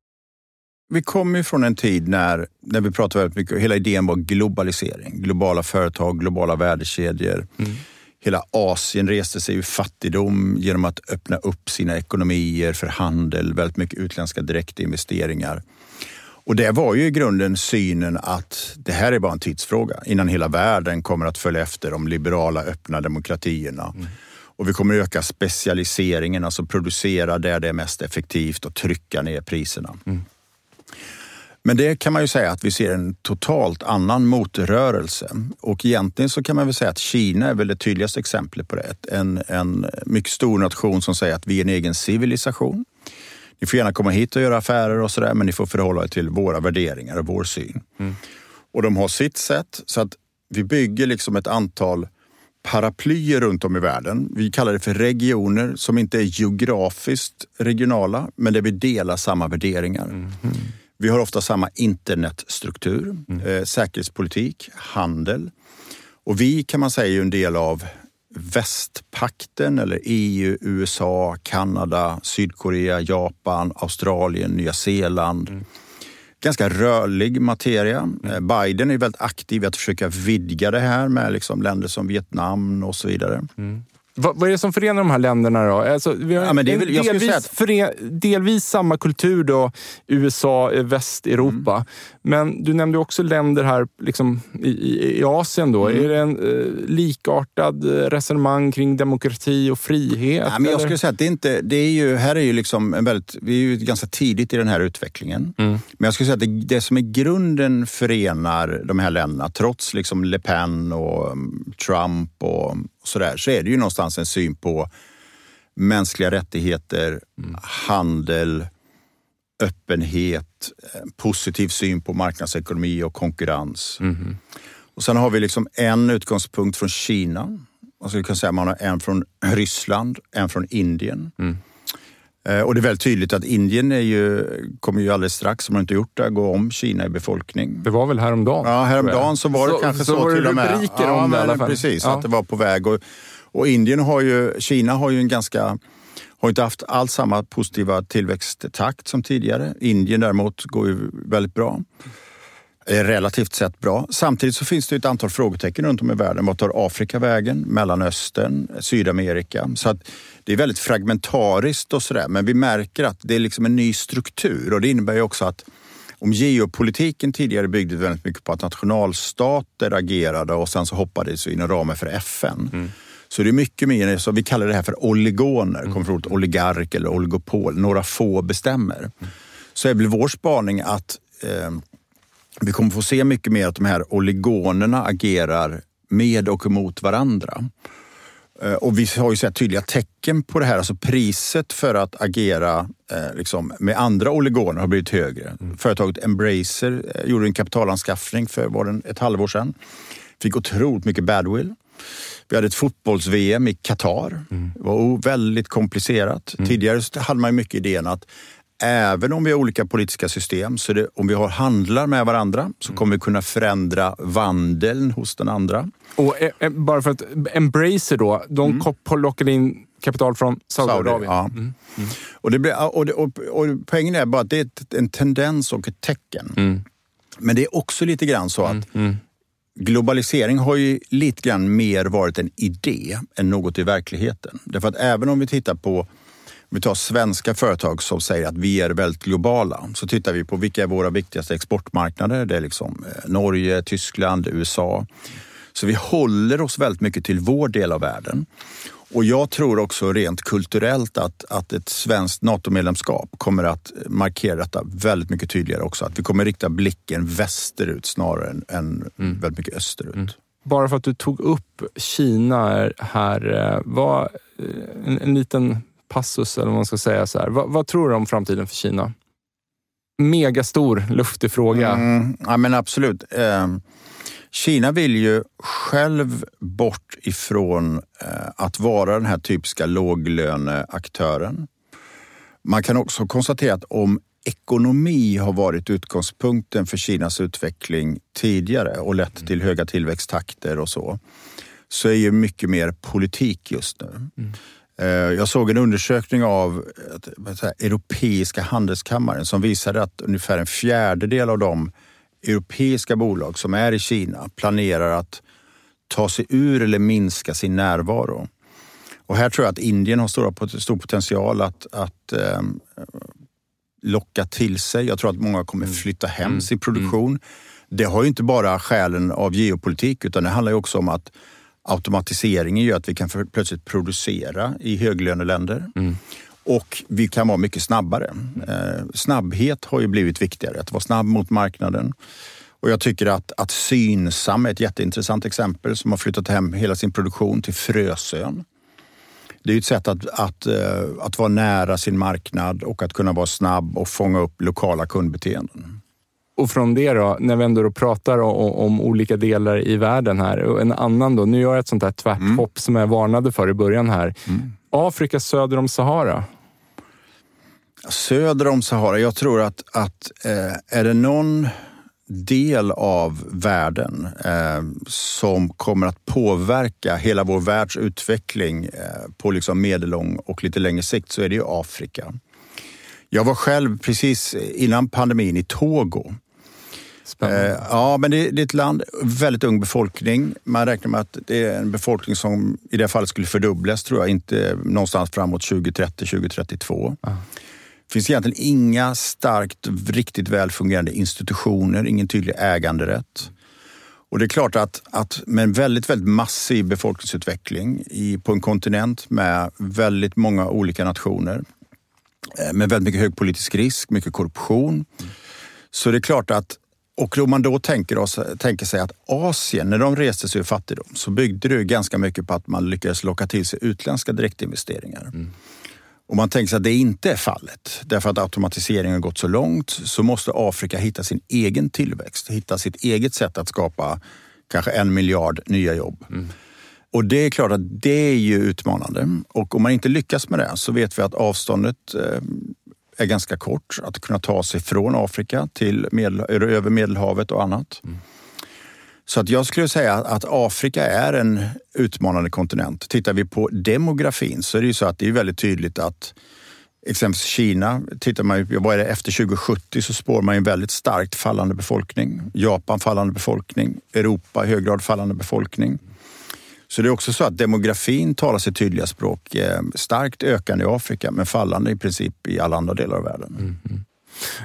Vi kommer ju från en tid när, när vi pratade väldigt mycket, hela idén var globalisering. Globala företag, globala värdekedjor. Mm. Hela Asien reste sig ur fattigdom genom att öppna upp sina ekonomier för handel, väldigt mycket utländska direktinvesteringar. Och det var ju i grunden synen att det här är bara en tidsfråga innan hela världen kommer att följa efter de liberala öppna demokratierna. Mm. Och vi kommer öka specialiseringen, alltså producera där det är mest effektivt och trycka ner priserna. Mm. Men det kan man ju säga att vi ser en totalt annan motrörelse. Och egentligen så kan man väl säga att Kina är väl det tydligaste exemplet på det. En, en mycket stor nation som säger att vi är en egen civilisation. Ni får gärna komma hit och göra affärer och sådär, men ni får förhålla er till våra värderingar och vår syn. Mm. Och de har sitt sätt, så att vi bygger liksom ett antal paraplyer runt om i världen. Vi kallar det för regioner som inte är geografiskt regionala, men där vi delar samma värderingar. Mm. Vi har ofta samma internetstruktur, mm. eh, säkerhetspolitik, handel. Och vi kan man säga är en del av västpakten eller EU, USA, Kanada, Sydkorea, Japan, Australien, Nya Zeeland. Mm. Ganska rörlig materia. Mm. Eh, Biden är väldigt aktiv i att försöka vidga det här med liksom länder som Vietnam och så vidare. Mm. Vad, vad, är det som förenar de här länderna då? Alltså, vi har ja, men det är väl, delvis, att... fören, delvis samma kultur då, USA, eh, Västeuropa. Mm. Men du nämnde också länder här liksom, i, i, i Asien. Då. Mm. Är det en eh, likartad eh, resonemang kring demokrati och frihet? Ja, men jag skulle säga att det, inte, det är ju, här är ju liksom en väldigt, vi är ju ganska tidigt i den här utvecklingen. Mm. Men jag skulle säga att det, det som i grunden förenar de här länderna, trots liksom Le Pen och mm, Trump och sådär, så är det ju någonstans en syn på mänskliga rättigheter, mm. handel, öppenhet, positiv syn på marknadsekonomi och konkurrens. Mm. Och sen har vi liksom en utgångspunkt från Kina. Och så kan säga man har en från Ryssland, en från Indien. Mm. Eh, och det är väldigt tydligt att Indien är ju, kommer ju alldeles strax, om man inte gjort det, gå om Kina i befolkning. Det var väl häromdagen? Ja, häromdagen så var det så, kanske så, så var det till och med. rubriker ja, om det i alla fall. Precis, ja. att det var på väg. Och, och Indien har ju, Kina har ju en ganska har inte haft alls samma positiva tillväxttakt som tidigare. Indien däremot går ju väldigt bra. Relativt sett bra. Samtidigt så finns det ett antal frågetecken runt om i världen. Vad tar Afrika vägen? Mellanöstern? Sydamerika? Så att det är väldigt fragmentariskt och sådär. Men vi märker att det är liksom en ny struktur och det innebär ju också att om geopolitiken tidigare byggde väldigt mycket på att nationalstater agerade och sen så hoppades vi inom ramen för FN. Mm så det är mycket mer, så vi kallar det här för oligoner, mm. kommer från oligark eller oligopol, några få bestämmer. Så är väl vår spaning att eh, vi kommer få se mycket mer att de här oligonerna agerar med och emot varandra. Eh, och vi har ju sett tydliga tecken på det här. Alltså priset för att agera eh, liksom, med andra oligoner har blivit högre. Mm. Företaget Embracer eh, gjorde en kapitalanskaffning för var det, ett halvår sedan. Fick otroligt mycket badwill. Vi hade ett fotbolls-VM i Qatar. Mm. Det var väldigt komplicerat. Mm. Tidigare hade man mycket idén att även om vi har olika politiska system, så det, om vi har handlar med varandra så kommer vi kunna förändra vandeln hos den andra. Och eh, eh bara för att Embracer då, de mm. lockade in kapital från Saudiarabien. Saudi, ja. Mm. Mm. Och, det blir, och, det, och, och, poängen är bara att det är en tendens och ett tecken. Mm. Men det är också lite grann så att mm. Mm globalisering har ju lite grann mer varit en idé än något i verkligheten. Därför att även om vi tittar på om vi tar svenska företag som säger att vi är väldigt globala, så tittar vi på vilka är våra viktigaste exportmarknader. Det är liksom eh, Norge, Tyskland, USA. Så vi håller oss väldigt mycket till vår del av världen. Och jag tror också rent kulturellt att, att ett svenskt NATO-medlemskap kommer att markera detta väldigt mycket tydligare också. Att vi kommer rikta blicken västerut snarare än, än mm. väldigt mycket österut. Mm. Bara för att du tog upp Kina här, eh, var eh, en, en liten passus eller vad man ska säga. Så här. Vad, vad, tror du om framtiden för Kina? Megastor, luftig fråga. Mm, ja, men absolut. Eh, Kina vill ju själv bort ifrån eh, att vara den här typiska låglöneaktören. Man kan också konstatera att om ekonomi har varit utgångspunkten för Kinas utveckling tidigare och lett till höga tillväxttakter och så, så är ju mycket mer politik just nu. Mm. Eh, jag såg en undersökning av säga, Europeiska handelskammaren som visade att ungefär en fjärdedel av de europeiska bolag som är i Kina planerar att ta sig ur eller minska sin närvaro. Och här tror jag att Indien har stor, stor potential att, att eh, locka till sig. Jag tror att många kommer mm. flytta hem mm. sin produktion. Mm. Det har ju inte bara skälen av geopolitik utan det handlar ju också om att automatiseringen gör att vi kan plötsligt producera i höglöneländer. Mm. Och vi kan vara mycket snabbare. Eh, snabbhet har ju blivit viktigare, att vara snabb mot marknaden. Och jag tycker att, att Synsam är ett jätteintressant exempel som har flyttat hem hela sin produktion till Frösön. Det är ett sätt att, att, eh, att vara nära sin marknad och att kunna vara snabb och fånga upp lokala kundbeteenden. Och från det då, när vi ändå då pratar om, om, olika delar i världen här. Och en annan då, nu gör jag ett sånt här tvärthopp mm. som jag varnade för i början här. Mm. Afrika söder om Sahara. Söder om Sahara, jag tror att, att eh, är det någon del av världen eh, som kommer att påverka hela vår världs utveckling eh, på liksom medellång och lite längre sikt så är det ju Afrika. Jag var själv precis innan pandemin i Togo. Spännande. Eh, ja, men det, det, är ett land, väldigt ung befolkning. Man räknar med att det är en befolkning som i det fallet skulle fördubblas, tror jag, inte någonstans framåt 2030, 2032. Ah. Det finns egentligen inga starkt, riktigt väl fungerande institutioner, ingen tydlig äganderätt. Och det är klart att, att med en väldigt, väldigt massiv befolkningsutveckling i, på en kontinent med väldigt många olika nationer, eh, med väldigt mycket hög politisk risk, mycket korruption. Mm. Så det är klart att och om man då tänker, oss, tänker sig att Asien, när de reste sig ur fattigdom, så byggde det ganska mycket på att man lyckades locka till sig utländska direktinvesteringar. Mm. Om man tänker sig att det inte är fallet, därför att automatiseringen har gått så långt, så måste Afrika hitta sin egen tillväxt, hitta sitt eget sätt att skapa kanske en miljard nya jobb. Mm. Och det är klart att det är ju utmanande. Och om man inte lyckas med det så vet vi att avståndet eh, är ganska kort. Att kunna ta sig från Afrika till medel, över Medelhavet och annat. Mm. Så att jag skulle säga att Afrika är en utmanande kontinent. Tittar vi på demografin så är det ju så att det är väldigt tydligt att exempelvis Kina, tittar man vad är det, efter 2070 så spår man en väldigt starkt fallande befolkning. Japan fallande befolkning, Europa i hög grad fallande befolkning. Så det är också så att demografin talar sitt tydliga språk. Eh, starkt ökande i Afrika men fallande i princip i alla andra delar av världen. Mm.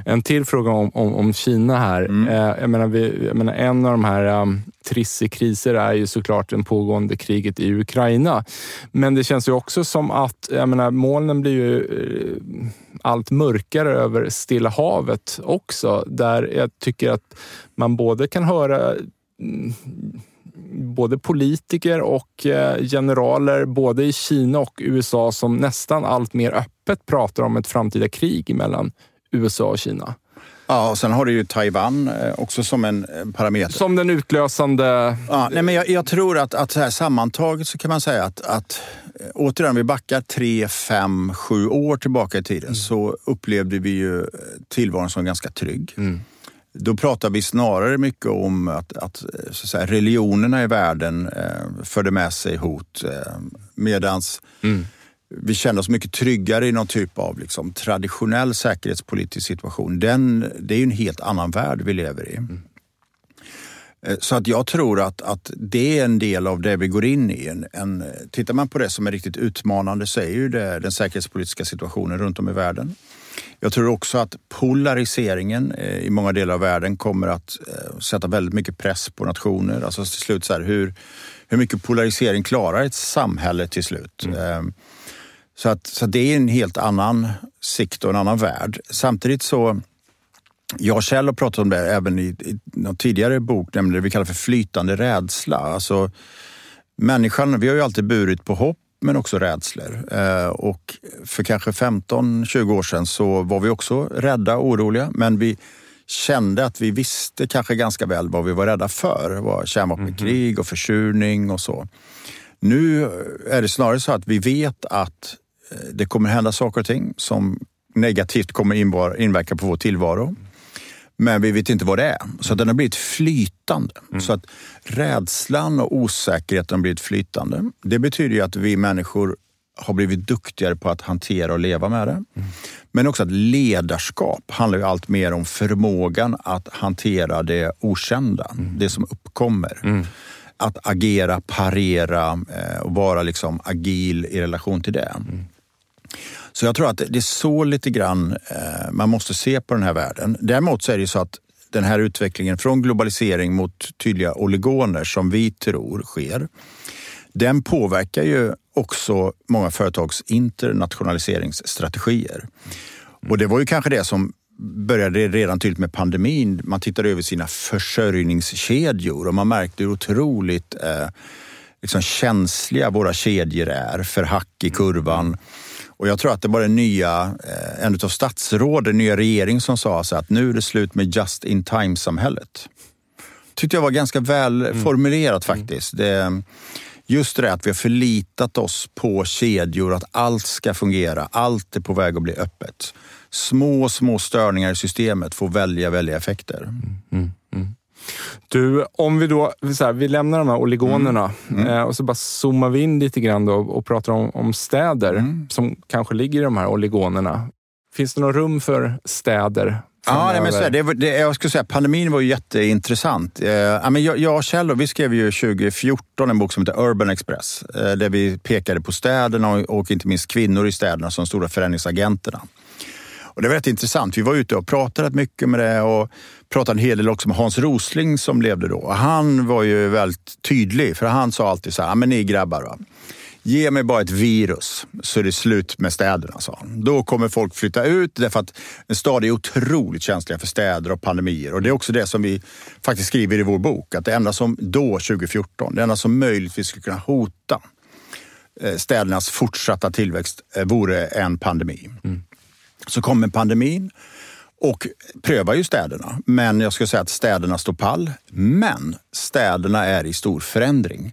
En till fråga om, om, om Kina här. Mm. Eh, jag, menar, vi, jag menar, en av de här um, kriser är ju såklart det pågående kriget i Ukraina. Men det känns ju också som att jag menar, molnen blir ju eh, allt mörkare över Stilla havet också. Där jag tycker att man både kan höra mm, både politiker och eh, generaler både i Kina och USA som nästan allt mer öppet pratar om ett framtida krig mellan USA och Kina. Ja, och sen har du ju Taiwan eh, också som en parameter. Som den utlösande... Ja, nej, men jag, jag tror att, att så här, sammantaget så kan man säga att, att återigen, vi backar tre, fem, sju år tillbaka i tiden mm. så upplevde vi ju tillvaron som ganska trygg. Mm. Då pratar vi snarare mycket om att, att, så att säga, religionerna i världen eh, förde med sig hot eh, medans mm. vi kände oss mycket tryggare i någon typ av liksom, traditionell säkerhetspolitisk situation. Den, det är ju en helt annan värld vi lever i. Mm. Eh, så att jag tror att, att det är en del av det vi går in i. En, en, tittar man på det som är riktigt utmanande så är ju det den säkerhetspolitiska situationen runt om i världen. Jag tror också att polariseringen eh, i många delar av världen kommer att eh, sätta väldigt mycket press på nationer. Alltså till slut, så här, hur, hur mycket polarisering klarar ett samhälle till slut? Mm. Ehm, så, att, så det är en helt annan sikt och en annan värld. Samtidigt så jag själv har pratat om det även i, i någon tidigare bok, nämligen det vi kallar för flytande rädsla. Alltså, människan, vi har ju alltid burit på hopp men också rädslor. Eh, och för kanske 15-20 år sedan så var vi också rädda och oroliga, men vi kände att vi visste kanske ganska väl vad vi var rädda för. Det var kärnvapenkrig och försurning och så. Nu är det snarare så att vi vet att eh, det kommer hända saker och ting som negativt kommer inverka på vår tillvaro. Men vi vet inte vad det är. Så den har blivit flytande. Mm. Så att rädslan och osäkerheten har blivit flytande. Det betyder ju att vi människor har blivit duktigare på att hantera och leva med det. Mm. Men också att ledarskap handlar ju allt mer om förmågan att hantera det okända, mm. det som uppkommer. Mm. Att agera, parera eh, och vara liksom agil i relation till det. Mm. Så jag tror att det är så lite grann eh, man måste se på den här världen. Däremot så är det så att den här utvecklingen från globalisering mot tydliga oligoner som vi tror sker, den påverkar ju också många företags internationaliseringsstrategier. Och det var ju kanske det som började redan tydligt med pandemin. Man tittade över sina försörjningskedjor och man märkte hur otroligt eh, liksom känsliga våra kedjor är för hack i kurvan. Och jag tror att det var den nya, eh, en av statsråden, den nya regeringen som sa så att nu är det slut med just in time-samhället. tyckte jag var ganska väl mm. formulerat faktiskt. Det, just det att vi har förlitat oss på kedjor, att allt ska fungera, allt är på väg att bli öppet. Små, små störningar i systemet får välja, välja effekter. Mm, mm, mm. Du, om vi då så här, vi lämnar de här oligonerna mm. Mm. Eh, och så bara zoomar vi in lite grann då och pratar om, om städer mm. som kanske ligger i de här oligonerna. Finns det något rum för städer Ja, nej, men så det, det, jag skulle säga pandemin var ju jätteintressant. Eh, jag, jag och Kjell vi skrev ju 2014 en bok som heter Urban Express eh, där vi pekade på städerna och, och, inte minst kvinnor i städerna som stora förändringsagenterna. Och det var rätt intressant. Vi var ute och pratade rätt mycket med det och pratade en hel del också med Hans Rosling som levde då. Och han var ju väldigt tydlig, för han sa alltid så här, men ni grabbar, va? ge mig bara ett virus så är det slut med städerna, sa han. Då kommer folk flytta ut därför att en stad är otroligt känsliga för städer och pandemier. Och det är också det som vi faktiskt skriver i vår bok, att det enda som då, 2014, det enda som möjligtvis skulle kunna hota eh, städernas fortsatta tillväxt eh, vore en pandemi. Mm. Så kommer pandemin och prövar ju städerna. Men jag skulle säga att städerna står pall. Men städerna är i stor förändring.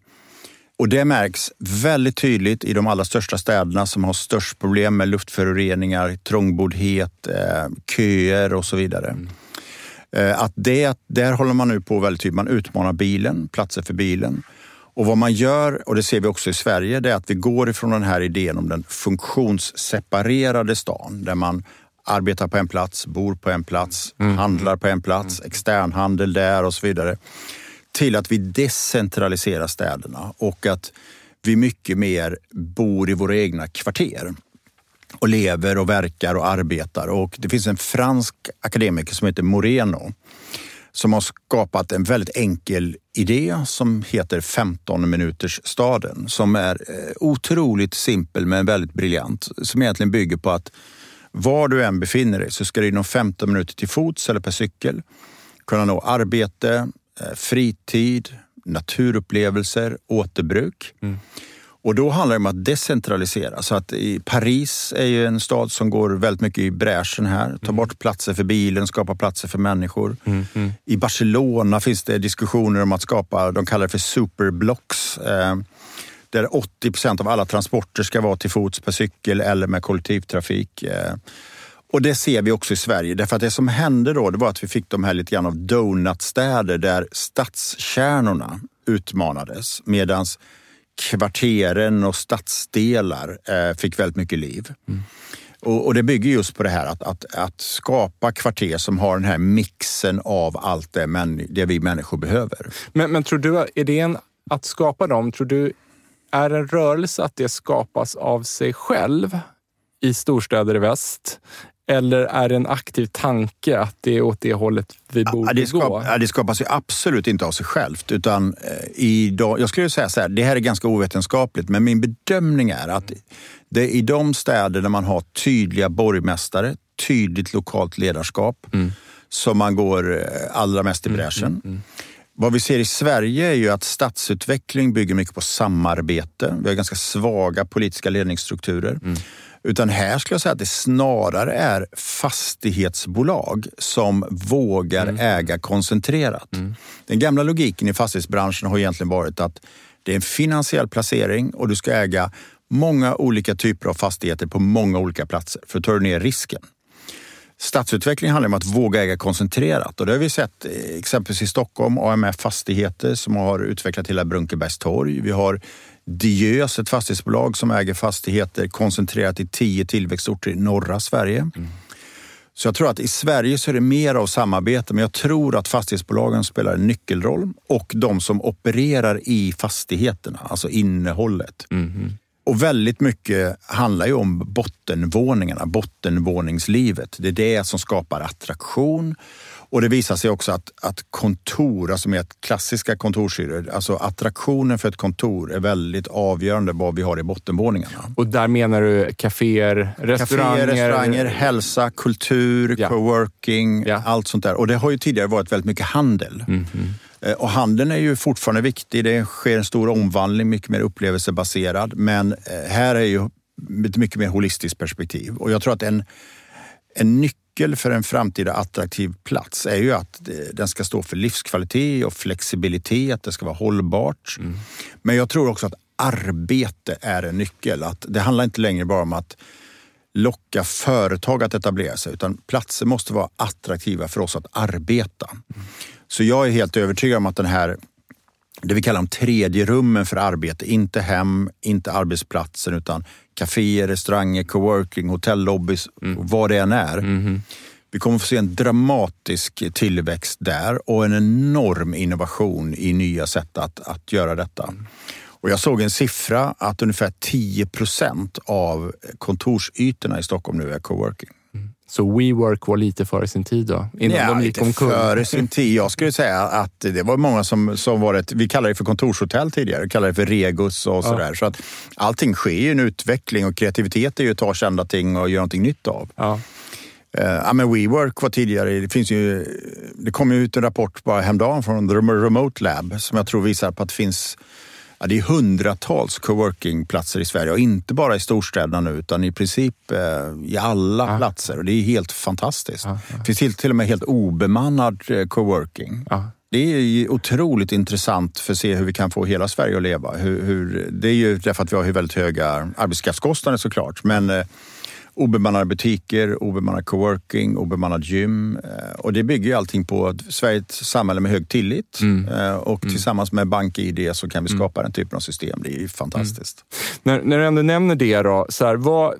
Och det märks väldigt tydligt i de allra största städerna som har störst problem med luftföroreningar, trångboddhet, eh, köer och så vidare. Mm. Eh, att det, där håller man nu på väldigt tydligt. Man utmanar bilen, platser för bilen. Och vad man gör, och det ser vi också i Sverige, det är att vi går ifrån den här idén om den funktionsseparerade stan där man arbetar på en plats, bor på en plats, mm. handlar på en plats, mm. externhandel där och så vidare. Till att vi decentraliserar städerna och att vi mycket mer bor i våra egna kvarter och lever och verkar och arbetar. Och det finns en fransk akademiker som heter Moreno som har skapat en väldigt enkel idé som heter 15 minuters staden som är eh, otroligt simpel men väldigt briljant. Som egentligen bygger på att var du än befinner dig så ska du inom 15 minuter till fots eller per cykel kunna nå arbete, eh, fritid, naturupplevelser, återbruk. Mm. Och då handlar det om att decentralisera. Så att Paris är ju en stad som går väldigt mycket i bräschen här. Ta mm. bort platser för bilen, skapa platser för människor. Mm, mm. I Barcelona finns det diskussioner om att skapa, de kallar det för superblocks. Eh, där 80 procent av alla transporter ska vara till fots, per cykel eller med kollektivtrafik. Eh. Och det ser vi också i Sverige. Därför att det som hände då, det var att vi fick de här lite grann av donutstäder där stadskärnorna utmanades. Medans kvarteren och stadsdelar eh, fick väldigt mycket liv. Mm. Och, och, det bygger just på det här att, att, att, skapa kvarter som har den här mixen av allt det, men, det vi människor behöver. Men, men tror du idén att skapa dem, tror du är en rörelse att det skapas av sig själv i storstäder i väst? Eller är det en aktiv tanke att det är åt det hållet vi borde ja, det skap, gå? Ja, det skapas ju absolut inte av sig självt. Utan, eh, idag, jag skulle säga så här, det här är ganska ovetenskapligt, men min bedömning är att det är i de städer där man har tydliga borgmästare, tydligt lokalt ledarskap, mm. som man går eh, allra mest i mm, bräschen. Mm, mm, Vad vi ser i Sverige är ju att stadsutveckling bygger mycket på samarbete. Vi har ganska svaga politiska ledningsstrukturer. Utan här skulle jag säga att det snarare är fastighetsbolag som vågar mm. äga koncentrerat. Mm. Den gamla logiken i fastighetsbranschen har egentligen varit att det är en finansiell placering och du ska äga många olika typer av fastigheter på många olika platser för att ta ner risken. Stadsutveckling handlar om att våga äga koncentrerat och det har vi sett exempelvis i Stockholm, AMF Fastigheter som har utvecklat hela Brunkebergstorg. Vi har Diös, ett fastighetsbolag som äger fastigheter koncentrerat i tio tillväxtorter i norra Sverige. Mm. Så jag tror att i Sverige så är det mer av samarbete, men jag tror att fastighetsbolagen spelar en nyckelroll och de som opererar i fastigheterna, alltså innehållet. Mm. Och väldigt mycket handlar ju om bottenvåningarna, bottenvåningslivet. Det är det som skapar attraktion. Och det visar sig också att, att kontor, alltså med klassiska kontorshyror, alltså attraktionen för ett kontor är väldigt avgörande vad vi har i bottenvåningarna. Och där menar du kaféer, restauranger? Kaféer, restauranger, hälsa, kultur, ja. coworking, ja. allt sånt där. Och det har ju tidigare varit väldigt mycket handel. Mm -hmm. Och handeln är ju fortfarande viktig. Det sker en stor omvandling, mycket mer upplevelsebaserad. Men eh, här är ju ett mycket mer holistiskt perspektiv. Och jag tror att en, en nyckel nyckel för en framtida attraktiv plats är ju att den ska stå för livskvalitet och flexibilitet. Det ska vara hållbart. Mm. Men jag tror också att arbete är en nyckel. Att det handlar inte längre bara om att locka företag att etablera sig utan platser måste vara attraktiva för oss att arbeta. Mm. Så jag är helt övertygad om att den här det vi kallar de tredje rummen för arbete, inte hem, inte arbetsplatsen utan kaféer, restauranger, coworking, hotellobbys, mm. vad det än är. Mm. Vi kommer få se en dramatisk tillväxt där och en enorm innovation i nya sätt att, att göra detta. Och jag såg en siffra att ungefär 10 procent av kontorsytorna i Stockholm nu är coworking. Så WeWork var lite före sin tid då? Innan ja, de gick omkull? före sin tid. Jag skulle säga att det var många som, som var ett, vi kallade det för kontorshotell tidigare, vi kallade det för Regus och sådär. Ja. Så att allting sker ju en utveckling och kreativitet är ju att ta kända ting och göra någonting nytt av. Ja. Uh, ja, men WeWork var tidigare, det, finns ju, det kom ju ut en rapport bara häromdagen från The Remote Lab som jag tror visar på att det finns Ja, det är hundratals coworkingplatser i Sverige och inte bara i storstäderna nu utan i princip eh, i alla ja. platser. Och det är helt fantastiskt. Ja, ja. Det finns till, till och med helt obemannad eh, coworking. Det är otroligt intressant för att se hur vi kan få hela Sverige att leva. Hur, hur det är ju därför att vi har väldigt höga arbetskraftskostnader såklart. Men eh, obemannade butiker, obemannad coworking, obemannad gym. Eh, och det bygger ju allting på Sverige är ett samhälle med hög tillit. Mm. Eh, och mm. tillsammans med BankID så kan vi mm. skapa den typen av system. Det är ju fantastiskt. Mm. När, när du ändå nämner det, då, så här, vad,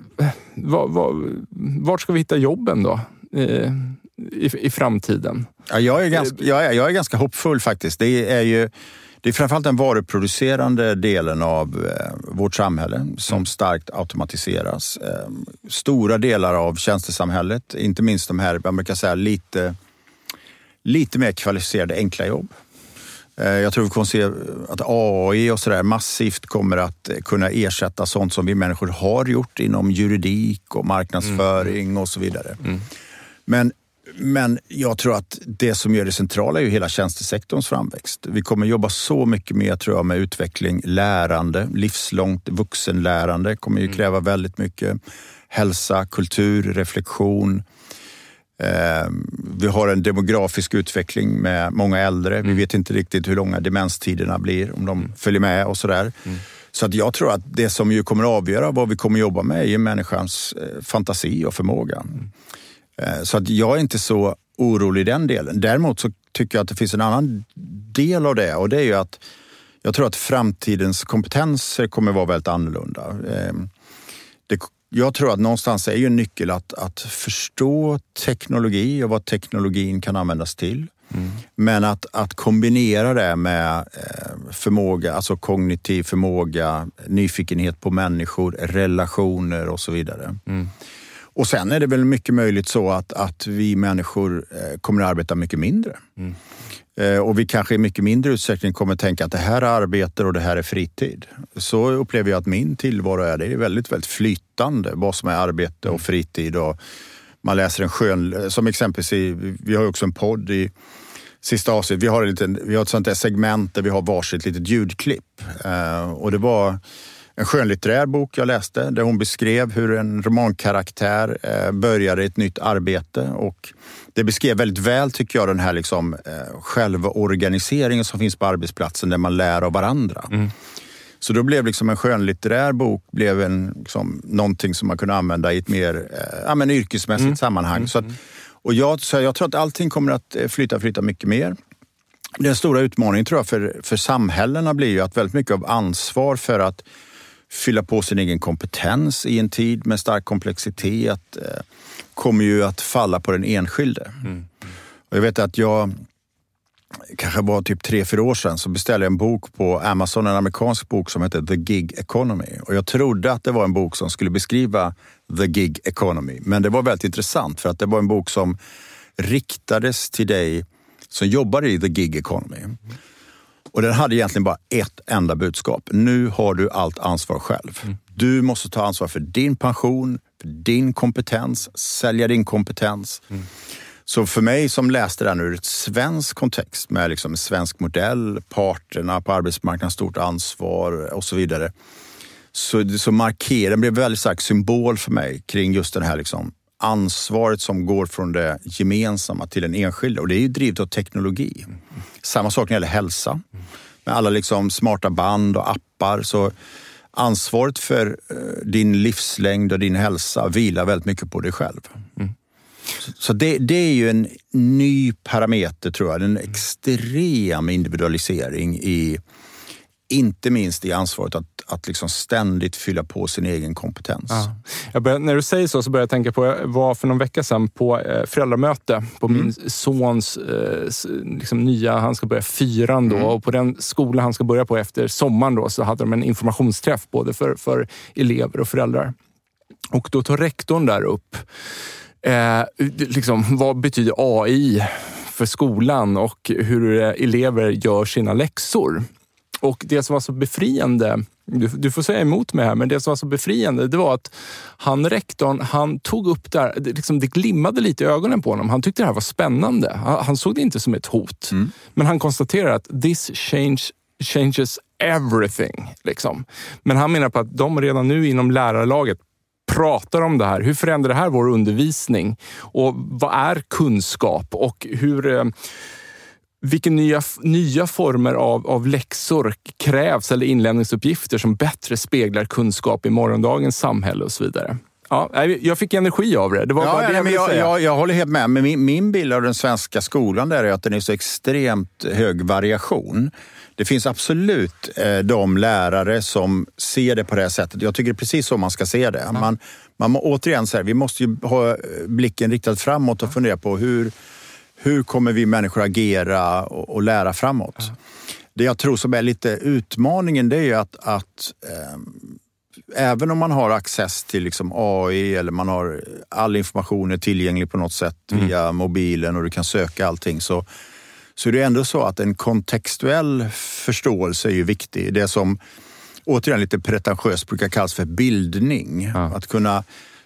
vad, vad, vart ska vi hitta jobben då? Eh, i, i framtiden? Ja, jag, är ganska, jag, är, jag är ganska hoppfull faktiskt. Det är ju det är framförallt den varuproducerande delen av eh, vårt samhälle som mm. starkt automatiseras. Eh, stora delar av tjänstesamhället, inte minst de här, jag brukar säga lite, lite mer kvalificerade enkla jobb. Eh, jag tror vi kommer se att AI och sådär massivt kommer att kunna ersätta sånt som vi människor har gjort inom juridik och marknadsföring mm. och så vidare. Mm. Men men jag tror att det som gör det centrala är ju hela tjänstesektorns framväxt. Vi kommer jobba så mycket mer tror jag med utveckling, lärande, livslångt vuxenlärande kommer ju mm. kräva väldigt mycket. Hälsa, kultur, reflektion. Eh, vi har en demografisk utveckling med många äldre. Mm. Vi vet inte riktigt hur långa demenstiderna blir, om de mm. följer med och sådär. Mm. Så att jag tror att det som ju kommer att avgöra vad vi kommer att jobba med är människans eh, fantasi och förmåga. Eh, så att jag är inte så orolig i den delen. Däremot så tycker jag att det finns en annan del av det och det är ju att jag tror att framtidens kompetenser kommer vara väldigt annorlunda. Ehm, det, jag tror att någonstans är ju en nyckel att, att förstå teknologi och vad teknologin kan användas till. Mm. Men att, att kombinera det med eh, förmåga, alltså kognitiv förmåga, nyfikenhet på människor, relationer och så vidare. Mm. Och sen är det väl mycket möjligt så att, att vi människor eh, kommer att arbeta mycket mindre. Mm. Eh, och vi kanske i mycket mindre utsträckning kommer att tänka att det här är arbete och det här är fritid. Så upplever jag att min tillvaro är. Det är väldigt, väldigt flytande vad som är arbete och mm. fritid. Och man läser en skön, som exempelvis i, vi har också en podd i sista avsnittet. Vi har, en liten, vi har ett sånt där segment där vi har varsitt litet ljudklipp. Eh, och det var en skönlitterär bok jag läste där hon beskrev hur en romankaraktär eh, började ett nytt arbete och det beskrev väldigt väl, tycker jag, den här liksom, eh, självorganiseringen som finns på arbetsplatsen där man lär av varandra. Mm. Så då blev liksom en skönlitterär bok blev en, liksom, någonting som man kunde använda i ett mer eh, ja, men yrkesmässigt mm. sammanhang. Mm. Så att, och jag, så jag tror att allting kommer att flytta, flytta mycket mer. Den stora utmaningen tror jag för, för samhällena blir ju att väldigt mycket av ansvar för att fylla på sin egen kompetens i en tid med stark komplexitet eh, kommer ju att falla på den enskilde. Mm. Och jag vet att jag kanske var typ tre, fyra år sedan, så beställde jag en bok på Amazon, en amerikansk bok som heter The Gig Economy. Och jag trodde att det var en bok som skulle beskriva the gig economy. Men det var väldigt intressant för att det var en bok som riktades till dig som jobbar i the gig economy. Och den hade egentligen bara ett enda budskap. Nu har du allt ansvar själv. Mm. Du måste ta ansvar för din pension, för din kompetens, sälja din kompetens. Mm. Så för mig som läste den ur ett svensk kontext med liksom en svensk modell, parterna på arbetsmarknaden, stort ansvar och så vidare. Så, så den blev väldigt stark symbol för mig kring just den här liksom ansvaret som går från det gemensamma till den enskilda. Och det är ju drivet av teknologi. Samma sak när det gäller hälsa. Med alla liksom smarta band och appar. Så ansvaret för eh, din livslängd och din hälsa vilar väldigt mycket på dig själv. Mm. Så det, det, är ju en ny parameter tror jag. En extrem individualisering i inte minst i ansvaret att, att liksom ständigt fylla på sin egen kompetens. Ja. Började, när du säger så, så börjar jag tänka på, jag var för någon vecka sedan på eh, föräldramöte på mm. min sons eh, liksom nya, han ska börja fyran då mm. och på den skola han ska börja på efter sommaren då, så hade de en informationsträff både för, för elever och föräldrar. Och då tar rektorn där upp eh, liksom, vad betyder AI för skolan och hur elever gör sina läxor. Och det som var så befriande, du, du, får säga emot mig här, men det som var så befriande det var att han rektorn, han tog upp det här, det, liksom, det glimmade lite i ögonen på honom. Han tyckte det här var spännande. Han, han såg det inte som ett hot. Mm. Men han konstaterar att this change, changes everything. Liksom. Men han menar på att de redan nu inom lärarlaget pratar om det här. Hur förändrar det här vår undervisning? Och vad är kunskap? Och hur eh, vilka nya, nya former av, av läxor krävs eller inlämningsuppgifter som bättre speglar kunskap i morgondagens samhälle och så vidare. Ja, jag fick energi av det. Det var ja, bara det jag, jag, jag, jag, håller helt med. Men min, min bild av den svenska skolan där är att den är så extremt hög variation. Det finns absolut eh, de lärare som ser det på det här sättet. Jag tycker det är precis så man ska se det. Man, man, återigen, så här, vi måste ju ha blicken riktad framåt och fundera på hur hur kommer vi människor agera och, och lära framåt? Ja. Det jag tror som är lite utmaningen det är att, att eh, även om man har access till liksom AI eller man har all information är tillgänglig på något sätt mm. via mobilen och du kan söka allting så, så är det ändå så att en kontextuell förståelse är ju viktig. Det som återigen lite pretentiöst brukar kallas för bildning. Ja. Att kunna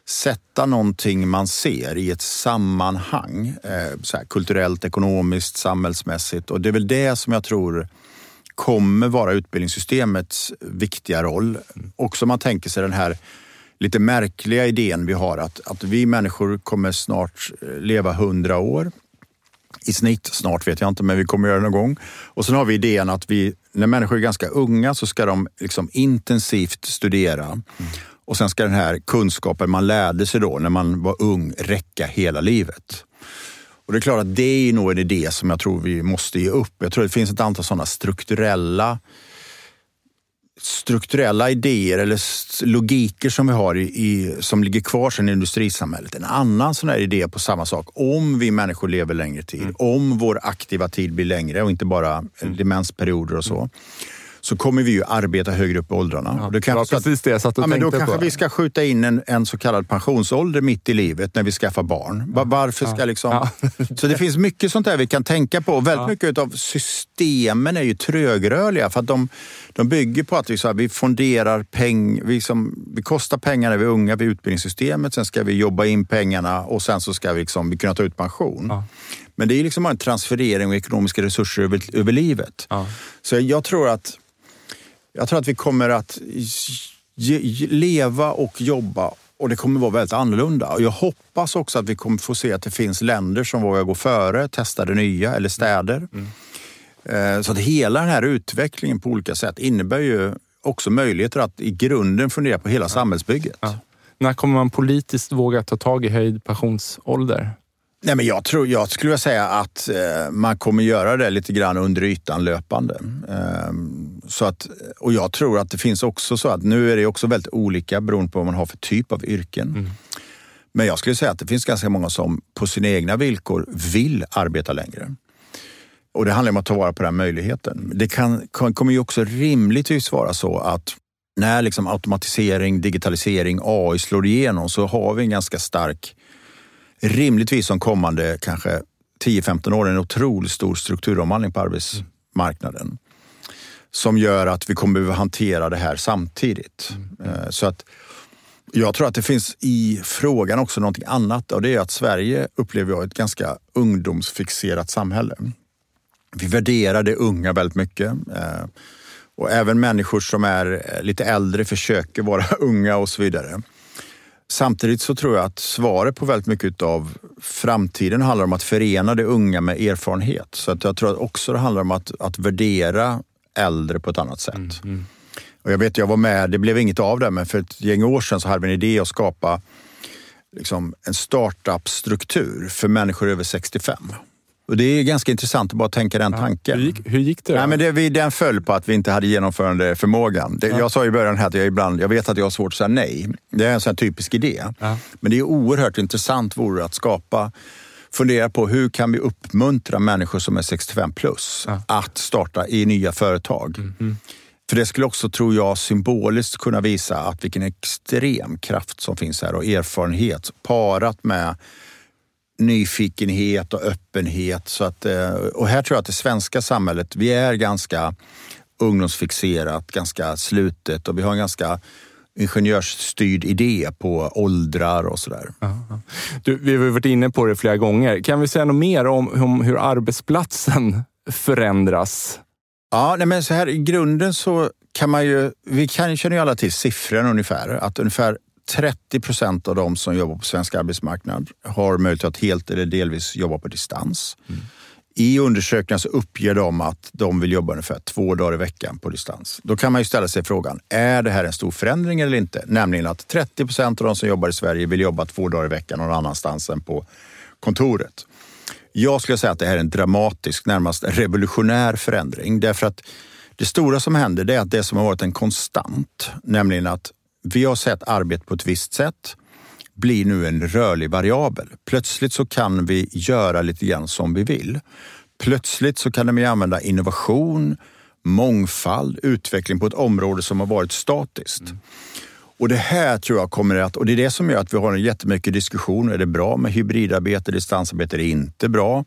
sätta någonting man ser i ett sammanhang. Eh, så här, kulturellt, ekonomiskt, samhällsmässigt. Och det är väl det som jag tror kommer vara utbildningssystemets viktiga roll. Också om man tänker sig den här lite märkliga idén vi har att, att vi människor kommer snart eh, leva hundra år i snitt. Snart vet jag inte, men vi kommer göra det någon gång. Och sen har vi idén att vi, när människor är ganska unga så ska de liksom intensivt studera. Mm. Och sen ska den här kunskapen man lärde sig då när man var ung räcka hela livet. Och det är klart att det är nog en idé som jag tror vi måste ge upp. Jag tror det finns ett antal sådana strukturella strukturella idéer eller logiker som vi har i, i, som ligger kvar sedan industrisamhället. En annan sån här idé på samma sak. Om vi människor lever längre tid, mm. om vår aktiva tid blir längre och inte bara mm. demensperioder och så. Så kommer vi ju arbeta högre upp i åldrarna. Ja, det var precis det jag satt och ja, tänkte Då kanske vi ska skjuta in en, en så kallad pensionsålder mitt i livet när vi skaffar barn. Ja. Varför ska liksom... Ja. så det finns mycket sånt där vi kan tänka på. Väldigt mycket av systemen är ju trögrörliga för att de, de bygger på att vi, så här, vi fonderar pengar. Vi, som, vi kostar pengar när vi är unga vid utbildningssystemet. Sen ska vi jobba in pengarna och sen så ska vi, liksom, vi kunna ta ut pension. Men det är liksom en transferering av ekonomiska resurser över, över livet. Så jag tror att jag tror att vi kommer att leva och jobba och det kommer vara väldigt annorlunda. Och jag hoppas också att vi kommer få se att det finns länder som vågar gå före, testa det nya eller städer. Mm. Eh, så att hela den här utvecklingen på olika sätt innebär ju också möjligheter att i grunden fundera på hela ja. samhällsbygget. Ja. När kommer man politiskt våga ta tag i höjd pensionsålder? Nej, men jag, tror, jag skulle säga att eh, man kommer göra det lite grann under ytan löpande. Eh, så att, och jag tror att det finns också så att nu är det också väldigt olika beroende på vad man har för typ av yrken. Mm. Men jag skulle säga att det finns ganska många som på sina egna villkor vill arbeta längre. Och det handlar om att ta vara på den möjligheten. Det kan, kommer ju också rimligtvis vara så att när liksom automatisering, digitalisering, AI slår igenom så har vi en ganska stark, rimligtvis som kommande kanske 10-15 år, en otroligt stor strukturomvandling på arbetsmarknaden. Som gör att vi kommer behöva hantera det här samtidigt. Mm. Så att jag tror att det finns i frågan också någonting annat och det är att Sverige upplever jag ett ganska ungdomsfixerat samhälle. Vi värderar det unga väldigt mycket. Eh, och även människor som är lite äldre försöker vara unga och så vidare. Samtidigt så tror jag att svaret på väldigt mycket av framtiden handlar om att förena det unga med erfarenhet. Så att jag tror att också det handlar om att, att värdera äldre på ett annat sätt. Mm, mm. Och jag vet, jag var med, det blev inget av det, men för ett gäng år sedan så hade vi en idé att skapa liksom, en startup-struktur för människor över 65. Och det är ganska intressant att bara tänka den ja, tanken. Hur gick, hur gick det? Nej, men det vi, den föll på att vi inte hade genomförandeförmågan. Det, ja. Jag sa i början här att jag ibland, jag vet att jag har svårt att säga nej. Det är en sån typisk idé. Ja. Men det är oerhört intressant vore att skapa fundera på hur kan vi uppmuntra människor som är 65 plus att starta i nya företag. Mm. Mm. För det skulle också, tror jag, symboliskt kunna visa att vilken extrem kraft som finns här och erfarenhet parat med nyfikenhet och öppenhet. Så att, eh, och här tror jag att det svenska samhället, vi är ganska ungdomsfixerat, ganska slutet och vi har en ganska ingenjörsstyrd idé på åldrar och sådär. Du, vi har varit inne på det flera gånger. Kan vi säga något mer om, om hur arbetsplatsen förändras? Ja, nej men så här i grunden så kan man ju, vi kan, känner ju alla till siffrorna ungefär, att ungefär 30 procent av de som jobbar på svensk arbetsmarknad har möjlighet att helt eller delvis jobba på distans. Mm. I undersökningar så uppger de att de vill jobba ungefär två dagar i veckan på distans. Då kan man ju ställa sig frågan, är det här en stor förändring eller inte? Nämligen att 30 procent av de som jobbar i Sverige vill jobba två dagar i veckan någon annanstans än på kontoret. Jag skulle säga att det här är en dramatisk, närmast revolutionär förändring. Därför att det stora som händer det är att det som har varit en konstant, nämligen att vi har sett arbete på ett visst sätt, blir nu en rörlig variabel. Plötsligt så kan vi göra lite grann som vi vill. Plötsligt så kan vi använda innovation, mångfald, utveckling på ett område som har varit statiskt. Mm. Och det här tror jag kommer att, och det är det som gör att vi har en jättemycket diskussion. Är det bra med hybridarbete, distansarbete? Är det inte bra?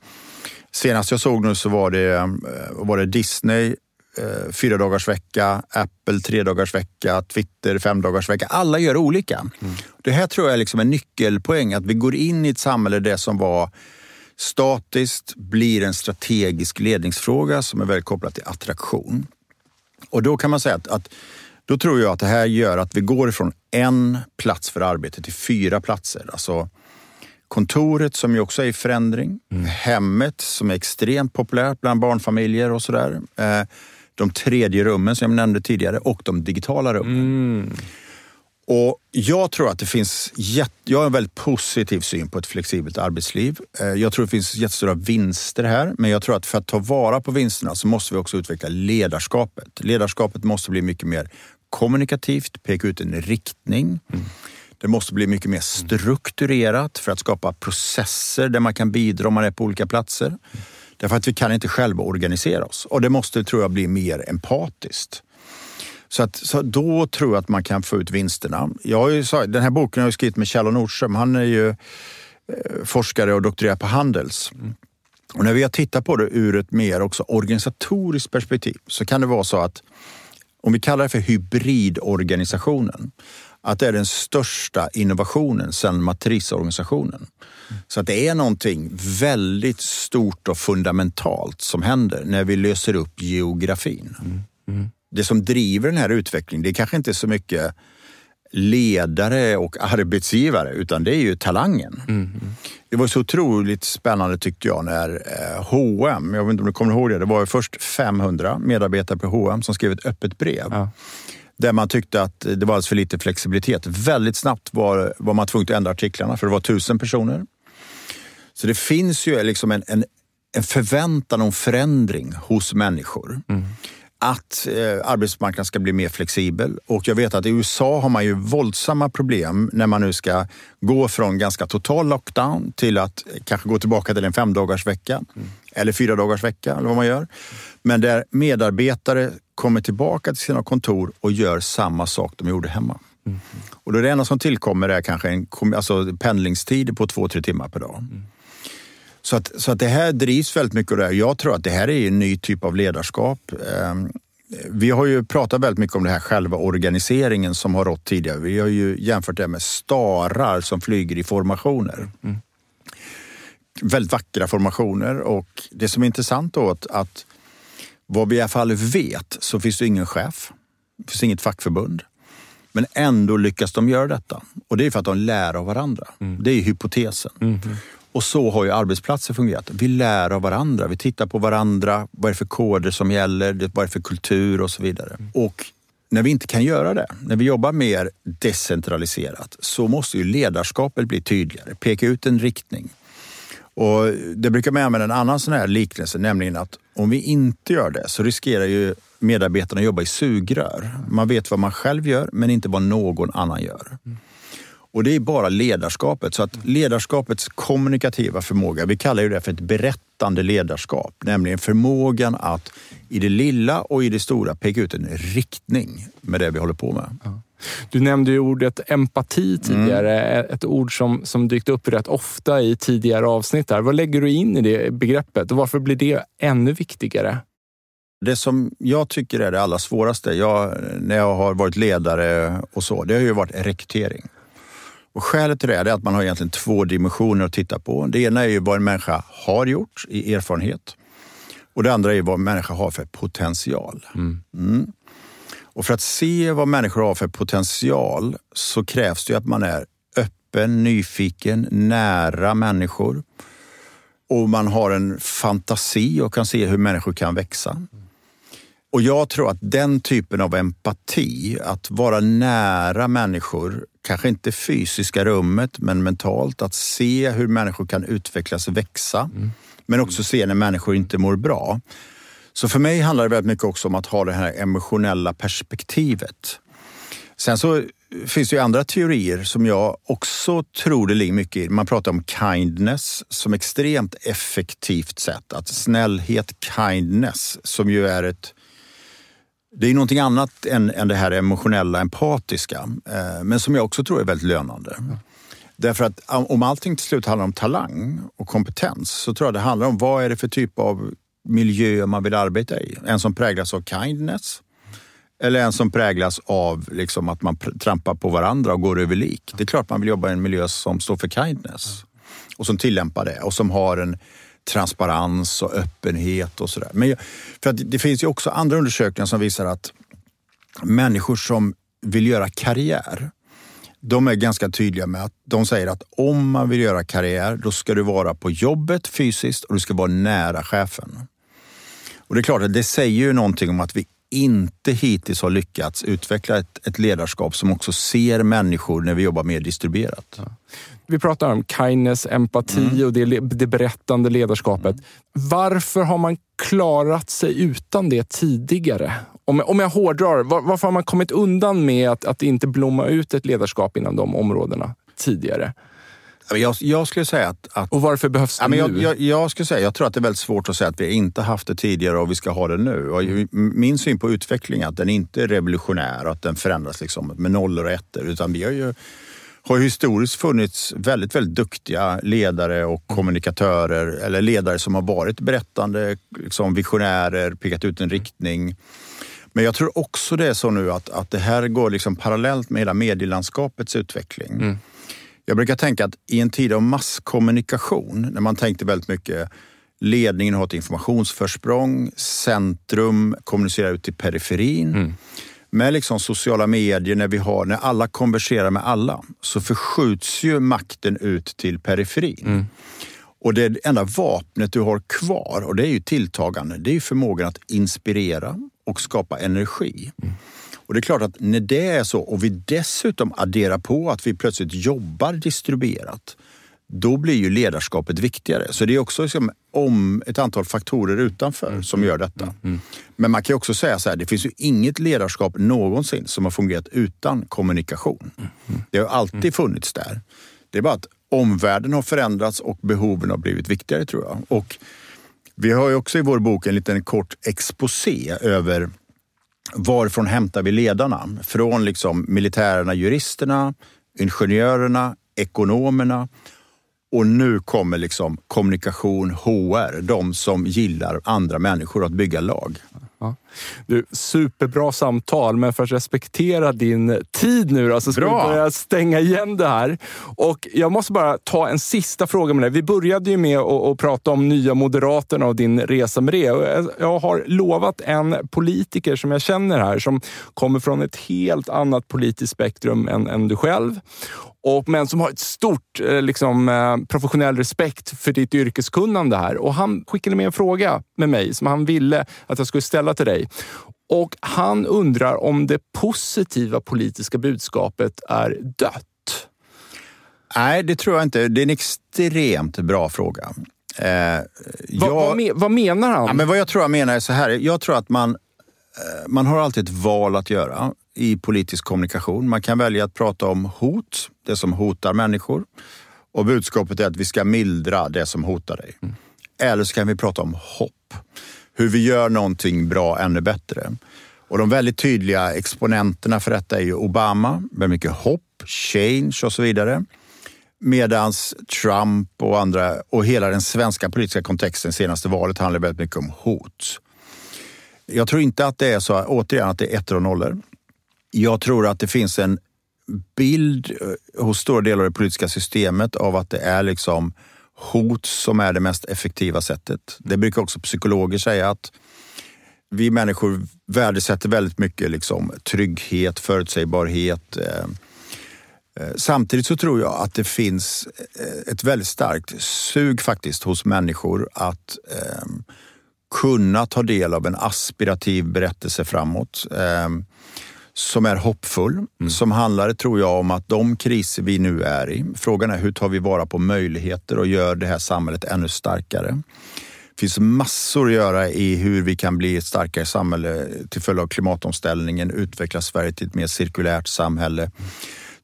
Senast jag såg nu så var det, eh, var det Disney eh, fyra dagars vecka, Apple tre dagars vecka, Twitter fem dagars vecka. Alla gör olika. Mm. Det här tror jag är liksom en nyckelpoäng, att vi går in i ett samhälle där det som var statiskt blir en strategisk ledningsfråga som är väldigt kopplad till attraktion. Och då kan man säga att, att då tror jag att det här gör att vi går ifrån en plats för arbete till fyra platser. Alltså kontoret som ju också är i förändring, mm. hemmet som är extremt populärt bland barnfamiljer och sådär. Eh, de tredje rummen som jag nämnde tidigare och de digitala rummen. Mm. Och Jag tror att det finns, jag har en väldigt positiv syn på ett flexibelt arbetsliv. Eh, jag tror det finns jättestora vinster här, men jag tror att för att ta vara på vinsterna så måste vi också utveckla ledarskapet. Ledarskapet måste bli mycket mer kommunikativt, peka ut en riktning. Mm. Det måste bli mycket mer strukturerat för att skapa processer där man kan bidra om man är på olika platser. Därför att vi kan inte själva organisera oss och det måste, tror jag, bli mer empatiskt. Så, att, så då tror jag att man kan få ut vinsterna. Jag har ju, den här boken har jag skrivit med Kjell Nordström. Han är ju eh, forskare och doktorerar på Handels. Och när vi har tittat på det ur ett mer också organisatoriskt perspektiv så kan det vara så att om vi kallar det för hybridorganisationen, att det är den största innovationen sedan matrisorganisationen. Så att det är någonting väldigt stort och fundamentalt som händer när vi löser upp geografin. Mm. Mm. Det som driver den här utvecklingen, det är kanske inte så mycket ledare och arbetsgivare, utan det är ju talangen. Mm. Det var så otroligt spännande tyckte jag när H&M, jag vet inte om du kommer ihåg det, det var först 500 medarbetare på H&M som skrev ett öppet brev. Ja. Där man tyckte att det var alldeles för lite flexibilitet. Väldigt snabbt var, var man tvungen att ändra artiklarna för det var tusen personer. Så det finns ju liksom en, en, en förväntan om förändring hos människor. Mm att eh, arbetsmarknaden ska bli mer flexibel. Och jag vet att i USA har man ju våldsamma problem när man nu ska gå från ganska total lockdown till att kanske gå tillbaka till en femdagars vecka. Mm. Eller fyra dagars vecka eller vad man gör. Men där medarbetare kommer tillbaka till sina kontor och gör samma sak de gjorde hemma. Mm. Och då är det enda som tillkommer är kanske en alltså pendlingstid på två, tre timmar per dag. Mm. Så, att, så att det här drivs väldigt mycket av det här. Jag tror att det här är en ny typ av ledarskap. Ehm, vi har ju pratat väldigt mycket om det här själva organiseringen som har rått tidigare. Vi har ju jämfört det med starar som flyger i formationer. Mm. Väldigt vackra formationer och det som är intressant då att, att vad vi i alla fall vet så finns det ingen chef. Det finns inget fackförbund. Men ändå lyckas de göra detta. Och det är för att de lär av varandra. Mm. Det är hypotesen. Mm. Och så har ju arbetsplatser fungerat. Vi lär av varandra. Vi tittar på varandra. Vad är det för koder som gäller? Vad är det för kultur och så vidare. Mm. Och när vi inte kan göra det, när vi jobbar mer decentraliserat, så måste ju ledarskapet bli tydligare, peka ut en riktning. Och det brukar man använda en annan sån här liknelse, nämligen att om vi inte gör det så riskerar ju medarbetarna att jobba i sugrör. Man vet vad man själv gör, men inte vad någon annan gör. Och det är bara ledarskapet. Så att ledarskapets kommunikativa förmåga, vi kallar ju det för ett berättande ledarskap, nämligen förmågan att i det lilla och i det stora peka ut en riktning med det vi håller på med. Du nämnde ju ordet empati tidigare, mm. ett ord som, som dykt upp rätt ofta i tidigare avsnitt. Här. Vad lägger du in i det begreppet och varför blir det ännu viktigare? Det som jag tycker är det allra svåraste, jag, när jag har varit ledare och så, det har ju varit rekrytering. Och skälet till det är att man har egentligen två dimensioner att titta på. Det ena är ju vad en människa har gjort i erfarenhet. Och det andra är vad en människa har för potential. Mm. Mm. Och för att se vad människor har för potential så krävs det att man är öppen, nyfiken, nära människor. Och man har en fantasi och kan se hur människor kan växa. Och jag tror att den typen av empati, att vara nära människor, kanske inte fysiska rummet, men mentalt, att se hur människor kan utvecklas och växa, mm. men också se när människor inte mår bra. Så för mig handlar det väldigt mycket också om att ha det här emotionella perspektivet. Sen så finns det ju andra teorier som jag också tror det ligger mycket i. Man pratar om kindness som extremt effektivt sätt. Att snällhet, kindness, som ju är ett det är någonting annat än, än det här emotionella, empatiska, eh, men som jag också tror är väldigt lönande. Mm. Därför att om allting till slut handlar om talang och kompetens så tror jag det handlar om vad är det för typ av miljö man vill arbeta i. En som präglas av kindness eller en som präglas av liksom att man trampar på varandra och går över lik. Det är klart man vill jobba i en miljö som står för kindness och som tillämpar det och som har en transparens och öppenhet och sådär. Men för att det finns ju också andra undersökningar som visar att människor som vill göra karriär, de är ganska tydliga med att de säger att om man vill göra karriär, då ska du vara på jobbet fysiskt och du ska vara nära chefen. Och det är klart att det säger ju någonting om att vi inte hittills har lyckats utveckla ett, ett ledarskap som också ser människor när vi jobbar mer distribuerat. Ja. Vi pratar om kindness, empati mm. och det, det berättande ledarskapet. Mm. Varför har man klarat sig utan det tidigare? Om, om jag hårdrar, var, varför har man kommit undan med att, att inte blomma ut ett ledarskap inom de områdena tidigare? Jag, jag skulle säga att, att... Och varför behövs det ja, men jag, nu? Jag, jag, skulle säga, jag tror att det är väldigt svårt att säga att vi inte haft det tidigare och vi ska ha det nu. Och min syn på utveckling är att den inte är revolutionär och att den förändras liksom med nollor och ettor. Utan vi har ju har historiskt funnits väldigt, väldigt duktiga ledare och mm. kommunikatörer eller ledare som har varit berättande, liksom visionärer, pekat ut en riktning. Men jag tror också det är så nu att, att det här går liksom parallellt med hela medielandskapets utveckling. Mm. Jag brukar tänka att i en tid av masskommunikation, när man tänkte väldigt mycket ledningen har ett informationsförsprång, centrum kommunicerar ut till periferin. Mm med liksom sociala medier, när, vi har, när alla konverserar med alla, så förskjuts ju makten ut till periferin. Mm. Och det enda vapnet du har kvar, och det är ju tilltagande, det är förmågan att inspirera och skapa energi. Mm. Och det är klart att när det är så och vi dessutom adderar på att vi plötsligt jobbar distribuerat, då blir ju ledarskapet viktigare. Så det är också liksom om ett antal faktorer utanför mm. som gör detta. Mm. mm. Men man kan också säga så här, det finns ju inget ledarskap någonsin som har fungerat utan kommunikation. Mm. mm. Det har alltid mm. funnits där. Det är bara att omvärlden har förändrats och behoven har blivit viktigare tror jag. Och Vi har ju också i vår bok en liten kort exposé över varifrån hämtar vi ledarna? Från liksom militärerna, juristerna, ingenjörerna, ekonomerna och nu kommer liksom kommunikation, HR, de som gillar andra människor att bygga lag. Ja. Du, superbra samtal, men för att respektera din tid nu då, så ska Bra. vi börja stänga igen det här. Och Jag måste bara ta en sista fråga med dig. Vi började ju med att, prata om Nya Moderaterna och din resa med det. Jag har lovat en politiker som jag känner här, som kommer från ett helt annat politiskt spektrum än, än du själv och, men som har ett stort eh, liksom, eh, professionell respekt för ditt yrkeskunnande här. Och han skickade med en fråga med mig som han ville att jag skulle ställa till dig. Och han undrar om det positiva politiska budskapet är dött? Nej, det tror jag inte. Det är en extremt bra fråga. Eh, jag, vad, vad, vad, menar han? Ja, men vad jag tror han menar är så här. Jag tror att man, eh, man har alltid ett val att göra i politisk kommunikation. Man kan välja att prata om hot, det som hotar människor. Och budskapet är att vi ska mildra det som hotar dig. Mm. Eller så kan vi prata om hopp. Hur vi gör någonting bra ännu bättre. Och de väldigt tydliga exponenterna för detta är ju Obama med mycket hopp, change och så vidare. Medan Trump och andra och hela den svenska politiska kontexten senaste valet handlar väldigt mycket om hot. Jag tror inte att det är så, återigen, att det är ettor och nollor. Jag tror att det finns en bild eh, hos stora delar av det politiska systemet av att det är liksom hot som är det mest effektiva sättet. Det brukar också psykologer säga att vi människor värdesätter väldigt mycket liksom trygghet, förutsägbarhet. Eh, eh, samtidigt så tror jag att det finns eh, ett väldigt starkt sug faktiskt hos människor att kunna ta del av en aspirativ berättelse framåt som är hoppfull, mm. som handlar, tror jag, om att de kriser vi nu är i, frågan är hur tar vi vara på möjligheter och gör det här samhället ännu starkare? Det finns massor att göra i hur vi kan bli ett starkare samhälle till följd av klimatomställningen, utveckla Sverige till ett mer cirkulärt samhälle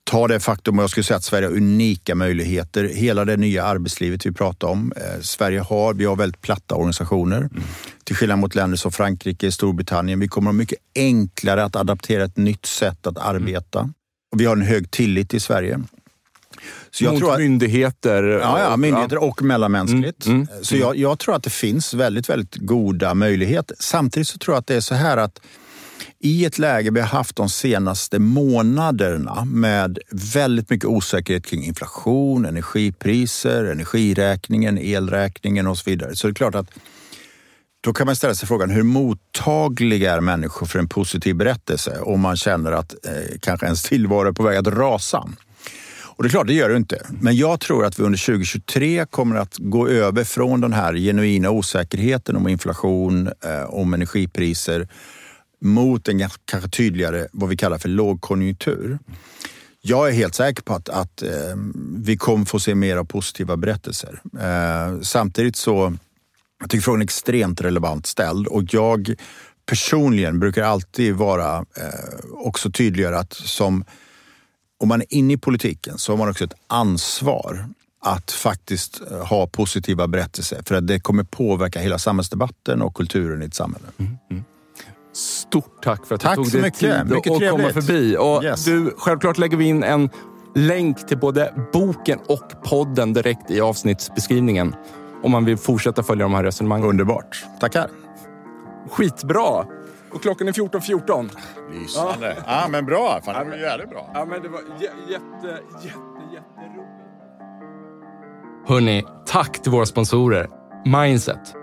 ta det faktum, och jag skulle säga att Sverige har unika möjligheter. Hela det nya arbetslivet vi pratar om. Eh, Sverige har, vi har väldigt platta organisationer. Mm. Till skillnad mot länder som Frankrike, Storbritannien. Vi kommer att ha mycket enklare att adaptera ett nytt sätt att arbeta. Mm. Och vi har en hög tillit i Sverige. Så jag Mot tror att, myndigheter? Ja, ja, myndigheter och mellanmänskligt. Mm, mm, så jag, jag, tror att det finns väldigt, väldigt goda möjligheter. Samtidigt så tror jag att det är så här att i ett läge vi har haft de senaste månaderna med väldigt mycket osäkerhet kring inflation, energipriser, energiräkningen, elräkningen och så vidare. Så det är klart att då kan man ställa sig frågan hur mottagliga är människor för en positiv berättelse om man känner att eh, kanske ens tillvaro är på väg att rasa? Och det är klart, det gör det inte. Men jag tror att vi under 2023 kommer att gå över från den här genuina osäkerheten om inflation, eh, om energipriser mot en kanske tydligare, vad vi kallar för lågkonjunktur. Jag är helt säker på att, att eh, vi kommer få se mer av positiva berättelser. Eh, samtidigt så jag tycker frågan är extremt relevant ställd och jag personligen brukar alltid vara eh, också tydligare att som om man är inne i politiken så har man också ett ansvar att faktiskt eh, ha positiva berättelser för att det kommer påverka hela samhällsdebatten och kulturen i ett samhälle. Mm, mm. Stort tack för att tack du tog dig tid att komma förbi. Och yes. du, självklart lägger vi in en länk till både boken och podden direkt i avsnittsbeskrivningen om man vill fortsätta följa de här resonemangen. Underbart. Tackar. Skitbra. Och klockan är 14.14. 14. Lysande. Ja. ja, men bra. Fan, det var jävligt bra. Ja, men det var jätte, jätte, jätteroligt. Hörni, tack till våra sponsorer. Mindset